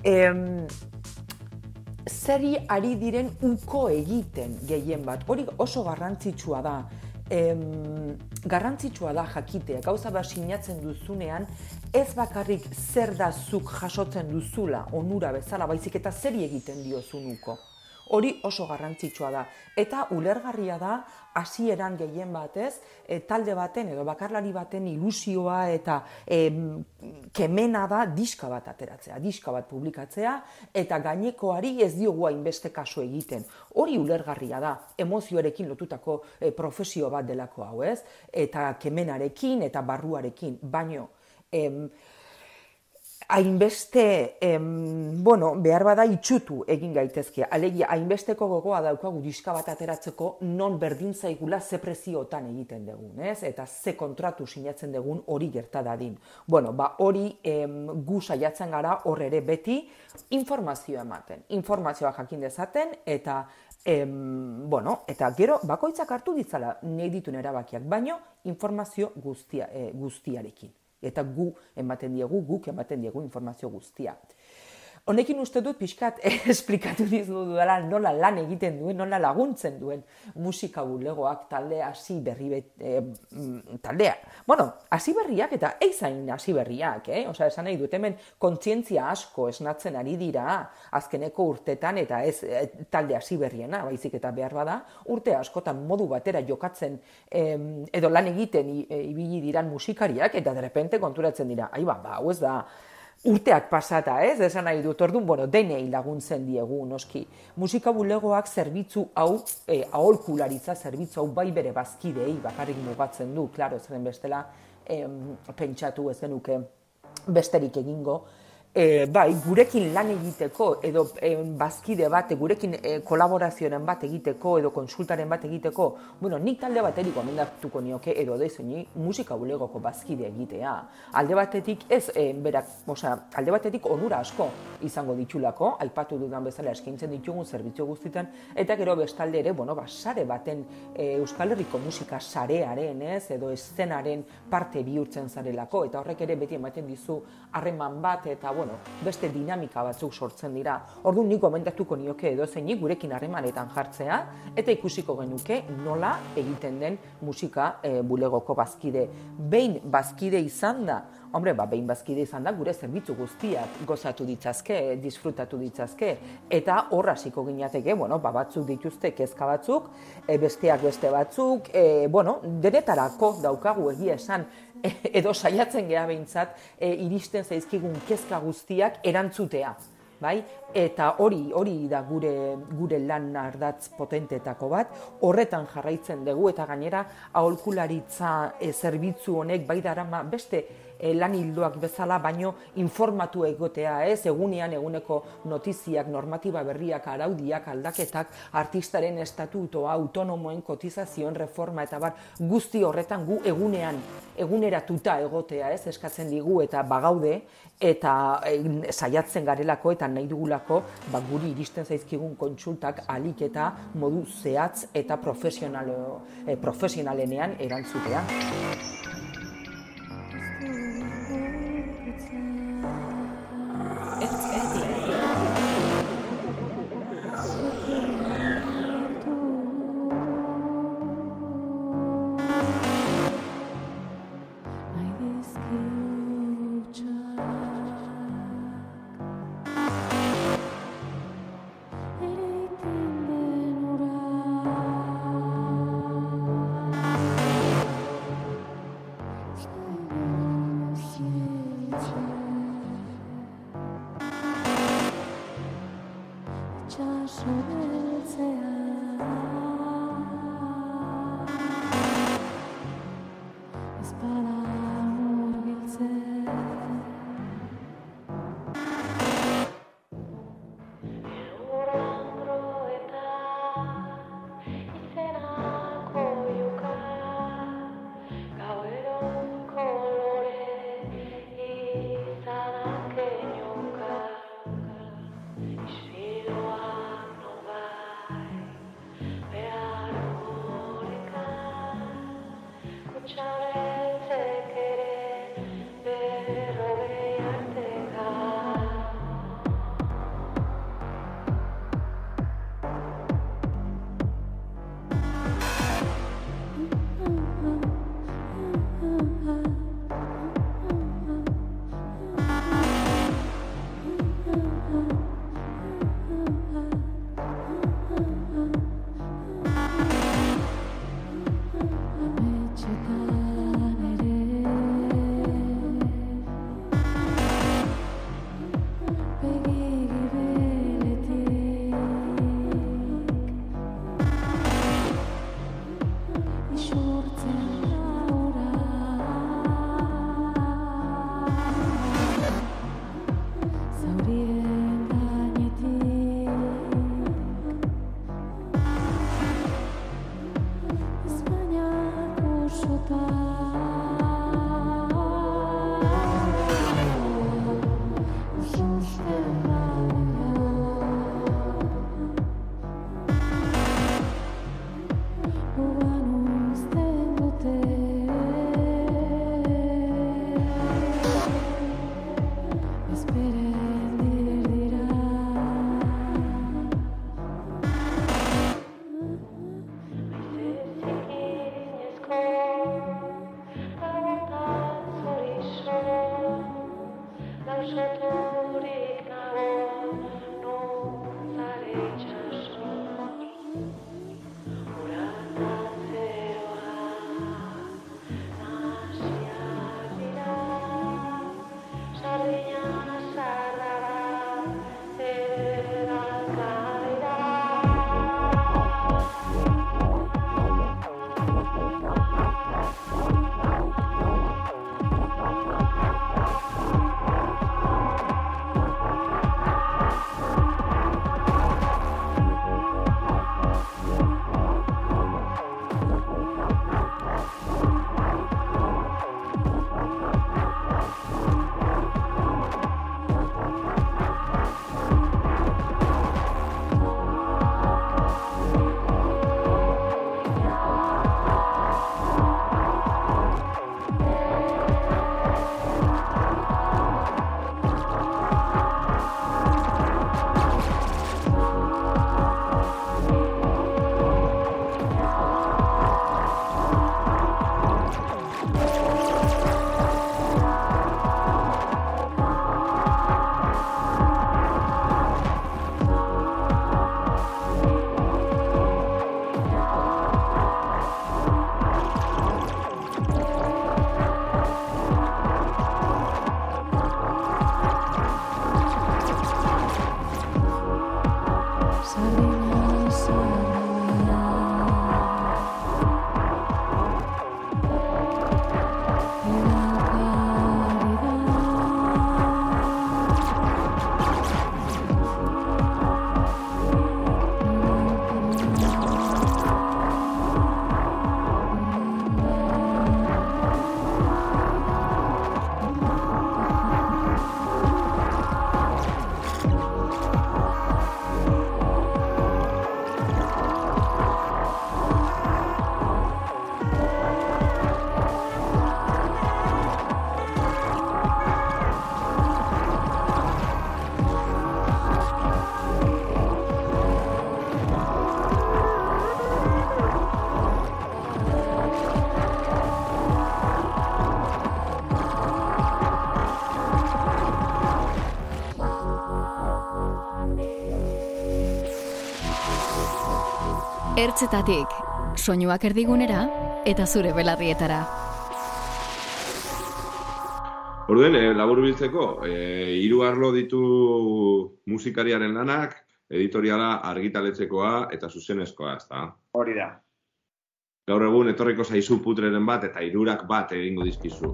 Speaker 11: em, zeri ari diren uko egiten gehien bat. Hori oso garrantzitsua da. Em, garrantzitsua da jakitea, gauza bat sinatzen duzunean, ez bakarrik zer da zuk jasotzen duzula onura bezala, baizik eta zeri egiten diozunuko. Hori oso garrantzitsua da. Eta ulergarria da, hasieran gehien batez, e, talde baten edo bakarlari baten ilusioa eta e, kemena da diska bat ateratzea, diska bat publikatzea, eta gainekoari ez diogu hainbeste kasu egiten. Hori ulergarria da, emozioarekin lotutako e, profesio bat delako hau ez, eta kemenarekin eta barruarekin, baino, em, hainbeste, em, bueno, behar bada itxutu egin gaitezke. Alegia, hainbesteko gogoa daukagu diska bat ateratzeko non berdin zaigula ze preziotan egiten dugun, ez? Eta ze kontratu sinatzen dugun hori gerta dadin. Bueno, ba hori em, gu saiatzen gara hor ere beti informazioa ematen. Informazioa jakin dezaten eta Em, bueno, eta gero bakoitzak hartu ditzala nahi ditun erabakiak, baino informazio guztia, e, guztiarekin eta gu ematen diegu, guk ematen diegu informazio guztia. Honekin uste dut pixkat <laughs> esplikatu dizu dudala nola lan egiten duen, nola laguntzen duen musika bulegoak talde hasi berri bet, e, taldea. Bueno, hasi berriak eta eizain hasi berriak, eh? Osa, esan nahi dut hemen kontzientzia asko esnatzen ari dira azkeneko urtetan eta ez e, talde hasi berriena, baizik eta behar bada, urte askotan modu batera jokatzen edo lan egiten ibili diran musikariak eta derrepente konturatzen dira, ai ba, ba, hau ez da, urteak pasata, ez? Esan nahi dut, orduan, bueno, denei laguntzen diegu, noski. Musika bulegoak zerbitzu hau, e, aholkularitza zerbitzu hau bai bere bazkidei bakarrik mugatzen du, klaro, zeren bestela, em, pentsatu ez genuke besterik egingo, e, bai, gurekin lan egiteko edo e, bazkide bat, gurekin e, kolaborazioaren bat egiteko edo konsultaren bat egiteko, bueno, nik talde bateri gomendatuko nioke edo deizeni musika bulegoko bazkide egitea. Alde batetik ez, e, berak, osea, alde batetik onura asko izango ditulako, aipatu dudan bezala eskaintzen ditugun zerbitzu guztietan, eta gero bestalde ere, bueno, ba, sare baten e, Euskal Herriko musika sarearen, ez, edo eszenaren parte bihurtzen zarelako, eta horrek ere beti ematen dizu harreman bat, eta bueno, beste dinamika batzuk sortzen dira. Orduan nik komentatuko nioke edo zeinik gurekin harremanetan jartzea eta ikusiko genuke nola egiten den musika e, bulegoko bazkide. Behin bazkide izan da, hombre, ba, behin bazkide izan da, gure zerbitzu guztiak gozatu ditzazke, disfrutatu ditzazke, eta hor hasiko ginateke, bueno, ba, batzuk dituzte kezka batzuk, e, besteak beste batzuk, e, bueno, denetarako daukagu egia esan, <laughs> edo saiatzen geha behintzat, e, iristen zaizkigun kezka guztiak erantzutea. Bai? Eta hori hori da gure gure lan ardatz potentetako bat, horretan jarraitzen dugu eta gainera aholkularitza e, zerbitzu honek bai darama beste lan hildoak bezala, baino informatu egotea, ez, egunean eguneko notiziak, normatiba berriak, araudiak, aldaketak, artistaren estatutoa, autonomoen kotizazioen reforma eta bar, guzti horretan gu egunean, eguneratuta egotea, ez, eskatzen digu eta bagaude, eta e, saiatzen garelako eta nahi dugulako, ba, guri iristen zaizkigun kontsultak alik eta modu zehatz eta profesional, e, profesionalenean erantzutea.
Speaker 7: Ertzetatik, soinuak erdigunera eta zure belarrietara.
Speaker 2: Orduen, e, labur biltzeko, e, hiru arlo ditu musikariaren lanak, editoriala argitaletzekoa eta zuzenezkoa, ezta?
Speaker 6: Hori da.
Speaker 2: Gaur egun etorriko zaizu putreren bat eta hirurak bat egingo dizkizu.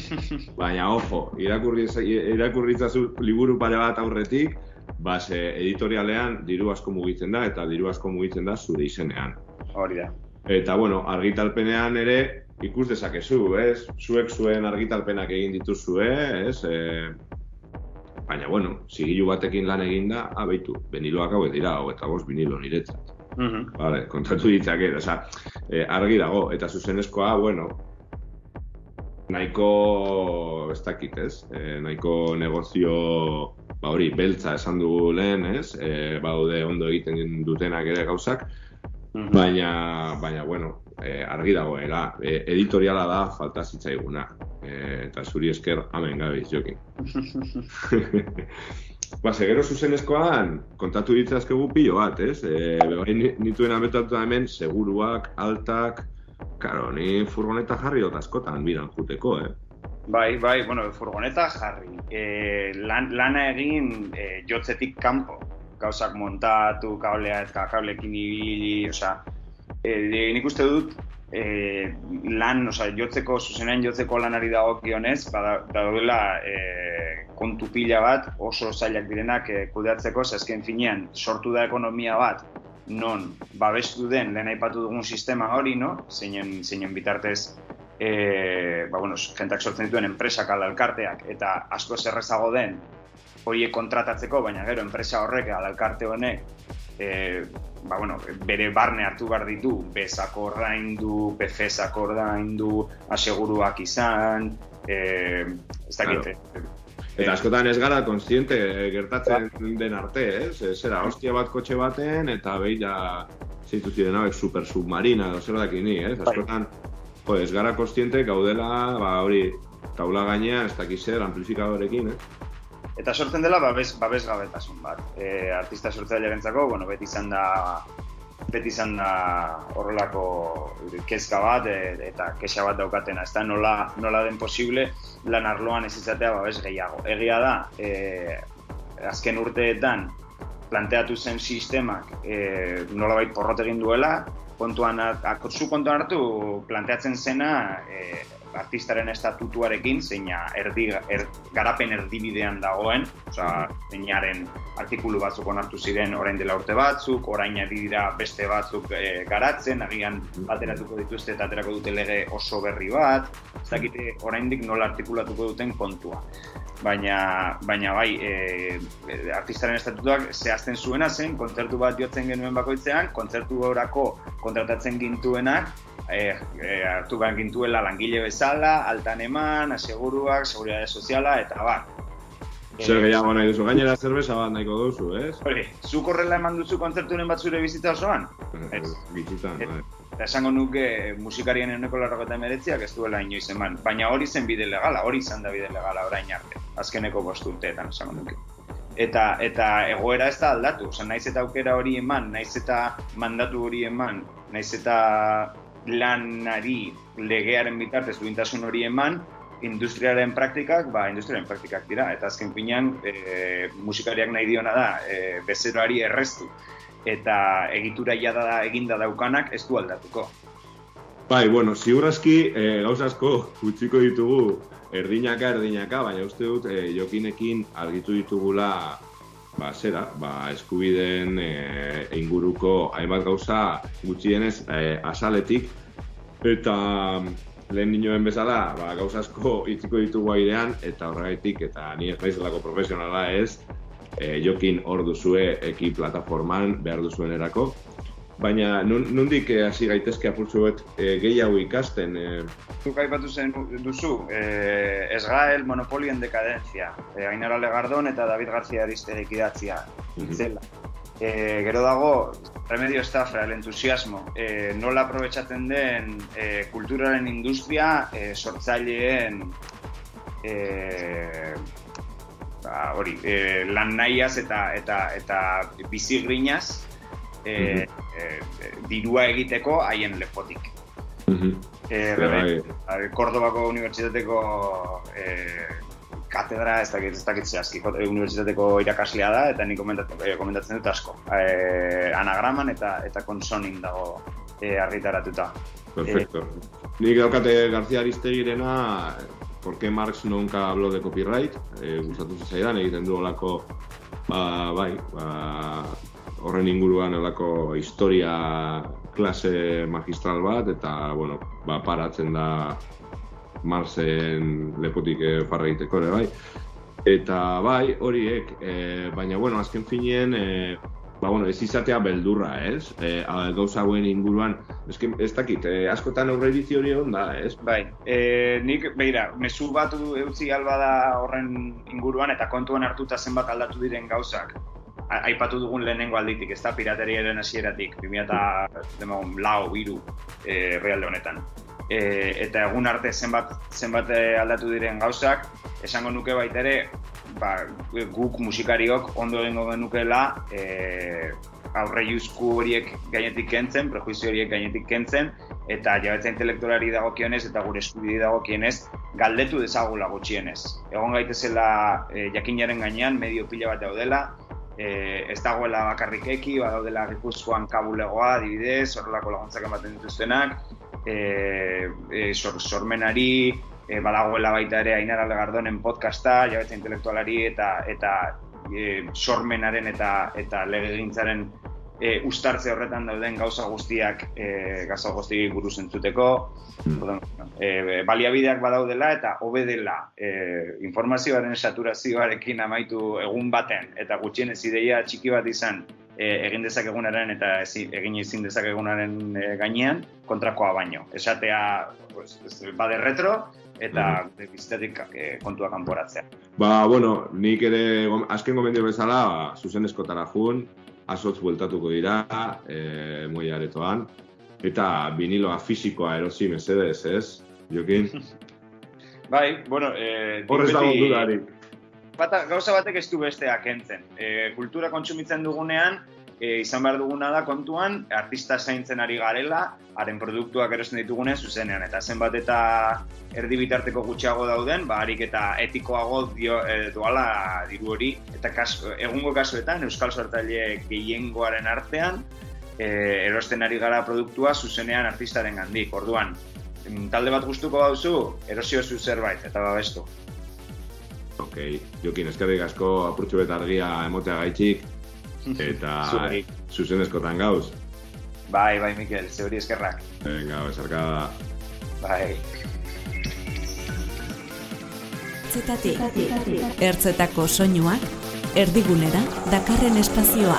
Speaker 2: <laughs> Baina, ojo, irakurri, irakurritzazu liburu pare bat aurretik, bas, e, editorialean diru asko mugitzen da eta diru asko mugitzen da zure izenean.
Speaker 6: Hori da.
Speaker 2: Eta, bueno, argitalpenean ere ikus dezakezu, ez? Zuek zuen argitalpenak egin dituzue, ez? E, baina, bueno, zigilu batekin lan eginda, abeitu, beniloak hauek dira, hau eta bost vinilo niretzat.
Speaker 6: Mhm.
Speaker 2: Vale, kontatu ditzake, oza, e, argi dago, eta zuzenezkoa, bueno, nahiko, ez dakit, ez? E, nahiko negozio, ba hori, beltza esan dugu lehen, ez? E, baude ondo egiten dutenak ere gauzak, baina, baina, bueno, e, argi dagoela, e, editoriala da falta zitzaiguna. E, eta zuri esker, amen gabiz, jokin. <laughs> Ba, gero zuzenezkoan, kontatu ditzazkegu pilo bat, ez? E, bebain nituen ametatu hemen, seguruak, altak, karo, ni furgoneta jarri dut askotan, biran juteko, eh?
Speaker 6: Bai, bai, bueno, furgoneta jarri. E, lan, lana egin e, jotzetik kanpo. Gauzak montatu, kablea eta kablekin ibili, osea, e, nik uste dut e, lan, osea, jotzeko, zuzenean jotzeko lanari dagokionez, bada, daudela e, kontu pila bat oso zailak direnak e, kudeatzeko, ze azken finean sortu da ekonomia bat non babestu den lehen aipatu dugun sistema hori, no? Zeinen, zeinen bitartez e, ba, bueno, jentak sortzen dituen enpresak ala elkarteak eta asko zerrezago den horiek kontratatzeko, baina gero enpresa horrek ala elkarte honek e, ba, bueno, bere barne hartu behar ditu, bezako ordaindu, PFSako ordaindu, aseguruak izan, e, ez dakit,
Speaker 2: Claro. Eta askotan ez gara konstiente gertatzen den arte, ez? Zera, hostia bat kotxe baten, eta behi da zeitu ziren hauek super submarina, edo zer dakini, ez? Askotan, jo, ez gara konstiente gaudela, ba, hori, taula gainean, ez dakiz zer, amplifikadorekin, ez?
Speaker 6: Eta sortzen dela babes, babes gabetasun bat. E, artista sortzailearentzako, bueno, beti izan da beti izan da horrelako kezka bat e, eta kexa bat daukatena. Ez da nola, nola den posible lan arloan ez izatea babes gehiago. Egia da, e, azken urteetan planteatu zen sistemak e, nolabait porrot egin duela, kontuan, akotzu kontuan hartu planteatzen zena e, artistaren estatutuarekin, zeina erdi, er, garapen erdibidean dagoen, osea, zeinaren artikulu batzuk onartu ziren orain dela urte batzuk, orain ari dira beste batzuk e, garatzen, agian ateratuko dituzte eta aterako dute lege oso berri bat, ez dakite oraindik nola artikulatuko duten kontua. Baina, baina bai, e, artistaren estatutuak zehazten zuena zen, kontzertu bat jotzen genuen bakoitzean, kontzertu horako kontratatzen gintuenak, e, e, hartu behar gintuela langile bezala, altan eman, aseguruak, seguridade soziala, eta bar.
Speaker 2: Zer gehiago nahi duzu, gainera zerbeza bat nahiko duzu, ez?
Speaker 6: Hori, zuk horrela eman duzu kontzerturen bat zure bizitza osoan? Ez.
Speaker 2: Bizitan, bai.
Speaker 6: Eta esango nuke musikarien euneko larrako emeretziak ez duela inoiz eman. Baina hori zen bide legala, hori izan da bide legala orain arte. Azkeneko bost urteetan esango nuke. Eta, eta egoera ez da aldatu, Osa, naiz eta aukera hori eman, naiz eta mandatu hori eman, naiz eta lanari legearen bitartez duintasun hori eman, industriaren praktikak, ba, industriaren praktikak dira, eta azken finean, e, musikariak nahi diona da, e, bezeroari erreztu, eta egitura jada da eginda daukanak ez du aldatuko.
Speaker 2: Bai, bueno, ziurraski e, gauz asko utziko ditugu erdinaka, erdinaka, baina uste dut e, jokinekin argitu ditugula ba, zera, ba, eskubideen e, inguruko hainbat gauza gutxienez e, asaletik eta lehen nioen bezala, ba, gauza asko itziko ditugu airean eta horregaitik eta ni ez naizelako profesionala ez e, jokin hor duzue eki plataforman behar duzuen erako. Baina nun, nundik eh, hasi gaitezke apurtzu bet e, gehiago ikasten? E...
Speaker 6: Zuk aipatu zen duzu, e, Esgael Monopolien dekadentzia, e, Ainara Legardon eta David García Aristegi idatzia, itzela. E, gero dago, Remedio Estafra, el entusiasmo, e, nola aprobetsatzen den e, kulturaren industria e, sortzaileen e, ba, hori, e, lan nahiaz eta eta eta bizigrinaz e, e, dirua egiteko haien lepotik. E,
Speaker 2: Bai.
Speaker 6: bebe, Kordobako Unibertsitateko e, katedra, ez dakit, ez dakit zehazki, ko- unibertsitateko irakaslea da, eta nik komentatzen, e, komentatzen dut asko. E, anagraman eta eta konsonin dago e, argitaratuta.
Speaker 2: Perfecto. Nik daukate García Aristegirena, ¿por qué Marx nunca habló de copyright? E, gustatu zaidan egiten du olako, ba, bai, ba, horren inguruan olako historia klase magistral bat, eta, bueno, ba, paratzen da Marxen lepotik eh, farra egiteko ere, bai. Eta bai, horiek, e, baina, bueno, azken finien, e, ba, bueno, ez izatea beldurra, ez? E, gauza hauen inguruan, eske, ez dakit, e, askotan aurreiritzi hori egon da, ez?
Speaker 6: Bai, e, nik, beira, mezu bat eutzi alba da horren inguruan eta kontuan hartuta zenbat aldatu diren gauzak. Aipatu dugun lehenengo alditik, ez da pirateriaren hasieratik, 2000 eta demagun, lau, iru, e, realde honetan. E, eta egun arte zenbat, zenbat eh, aldatu diren gauzak, esango nuke baita ere, ba, guk musikariok ondo egingo genukeela e, aurre horiek gainetik kentzen, prejuizio horiek gainetik kentzen, eta jabetza intelektualari dagokionez eta gure eskubide dagokienez galdetu dezagula gutxienez. Egon gaitezela e, jakinaren gainean medio pila bat daudela, e, ez dagoela bakarrik eki, badaudela Gipuzkoan kabulegoa, adibidez, horrelako laguntzak ematen dituztenak, e, e, sor, sormenari, e, badagoela baita ere Ainar Algardonen podcasta, jabetza intelektualari eta eta e, sormenaren eta eta legegintzaren e, ustartze horretan dauden gauza guztiak e, gauza guztiei buruz entzuteko, Orduan, e, baliabideak badaudela eta hobe dela e, informazioaren saturazioarekin amaitu egun baten eta gutxienez ideia txiki bat izan e, egin dezakegunaren eta ezin, egin ezin dezakegunaren e, gainean kontrakoa baino. Esatea pues, ez, bade retro eta gure bizitatik e, kontua kanporatzea.
Speaker 2: Ba, bueno, nik ere azken gomendio bezala, ba, zuzenezkotara jun, azotz bueltatuko dira, e, moi aretoan, eta viniloa fisikoa erosi mesedez, ez? Jokin? <laughs>
Speaker 6: Bai, bueno, e,
Speaker 2: Horrez
Speaker 6: nik
Speaker 2: dago dudarik.
Speaker 6: bata, gauza batek ez du bestea kentzen. E, kultura kontsumitzen dugunean, e, izan behar duguna da kontuan, artista zaintzen ari garela, haren produktuak erosten ditugunean zuzenean, eta zenbat eta erdi bitarteko gutxiago dauden, ba, harik eta etikoago dio, e, doala diru hori, eta kasu, egungo kasuetan, Euskal Sortaile gehiengoaren artean, e, erosten ari gara produktua zuzenean artistaren gandik. Orduan, talde bat gustuko bauzu, erosio zu zerbait, eta babestu.
Speaker 2: Ok, Jokin, eskerrik asko apurtxo bet argia emotea gaitxik, eta zuzenezkotan gauz.
Speaker 6: Bai, bai, Mikel, zeuri eskerrak.
Speaker 2: Venga, besarkada.
Speaker 6: Bai.
Speaker 10: Ertzetako soinuak, erdigunera, dakarren espazioa.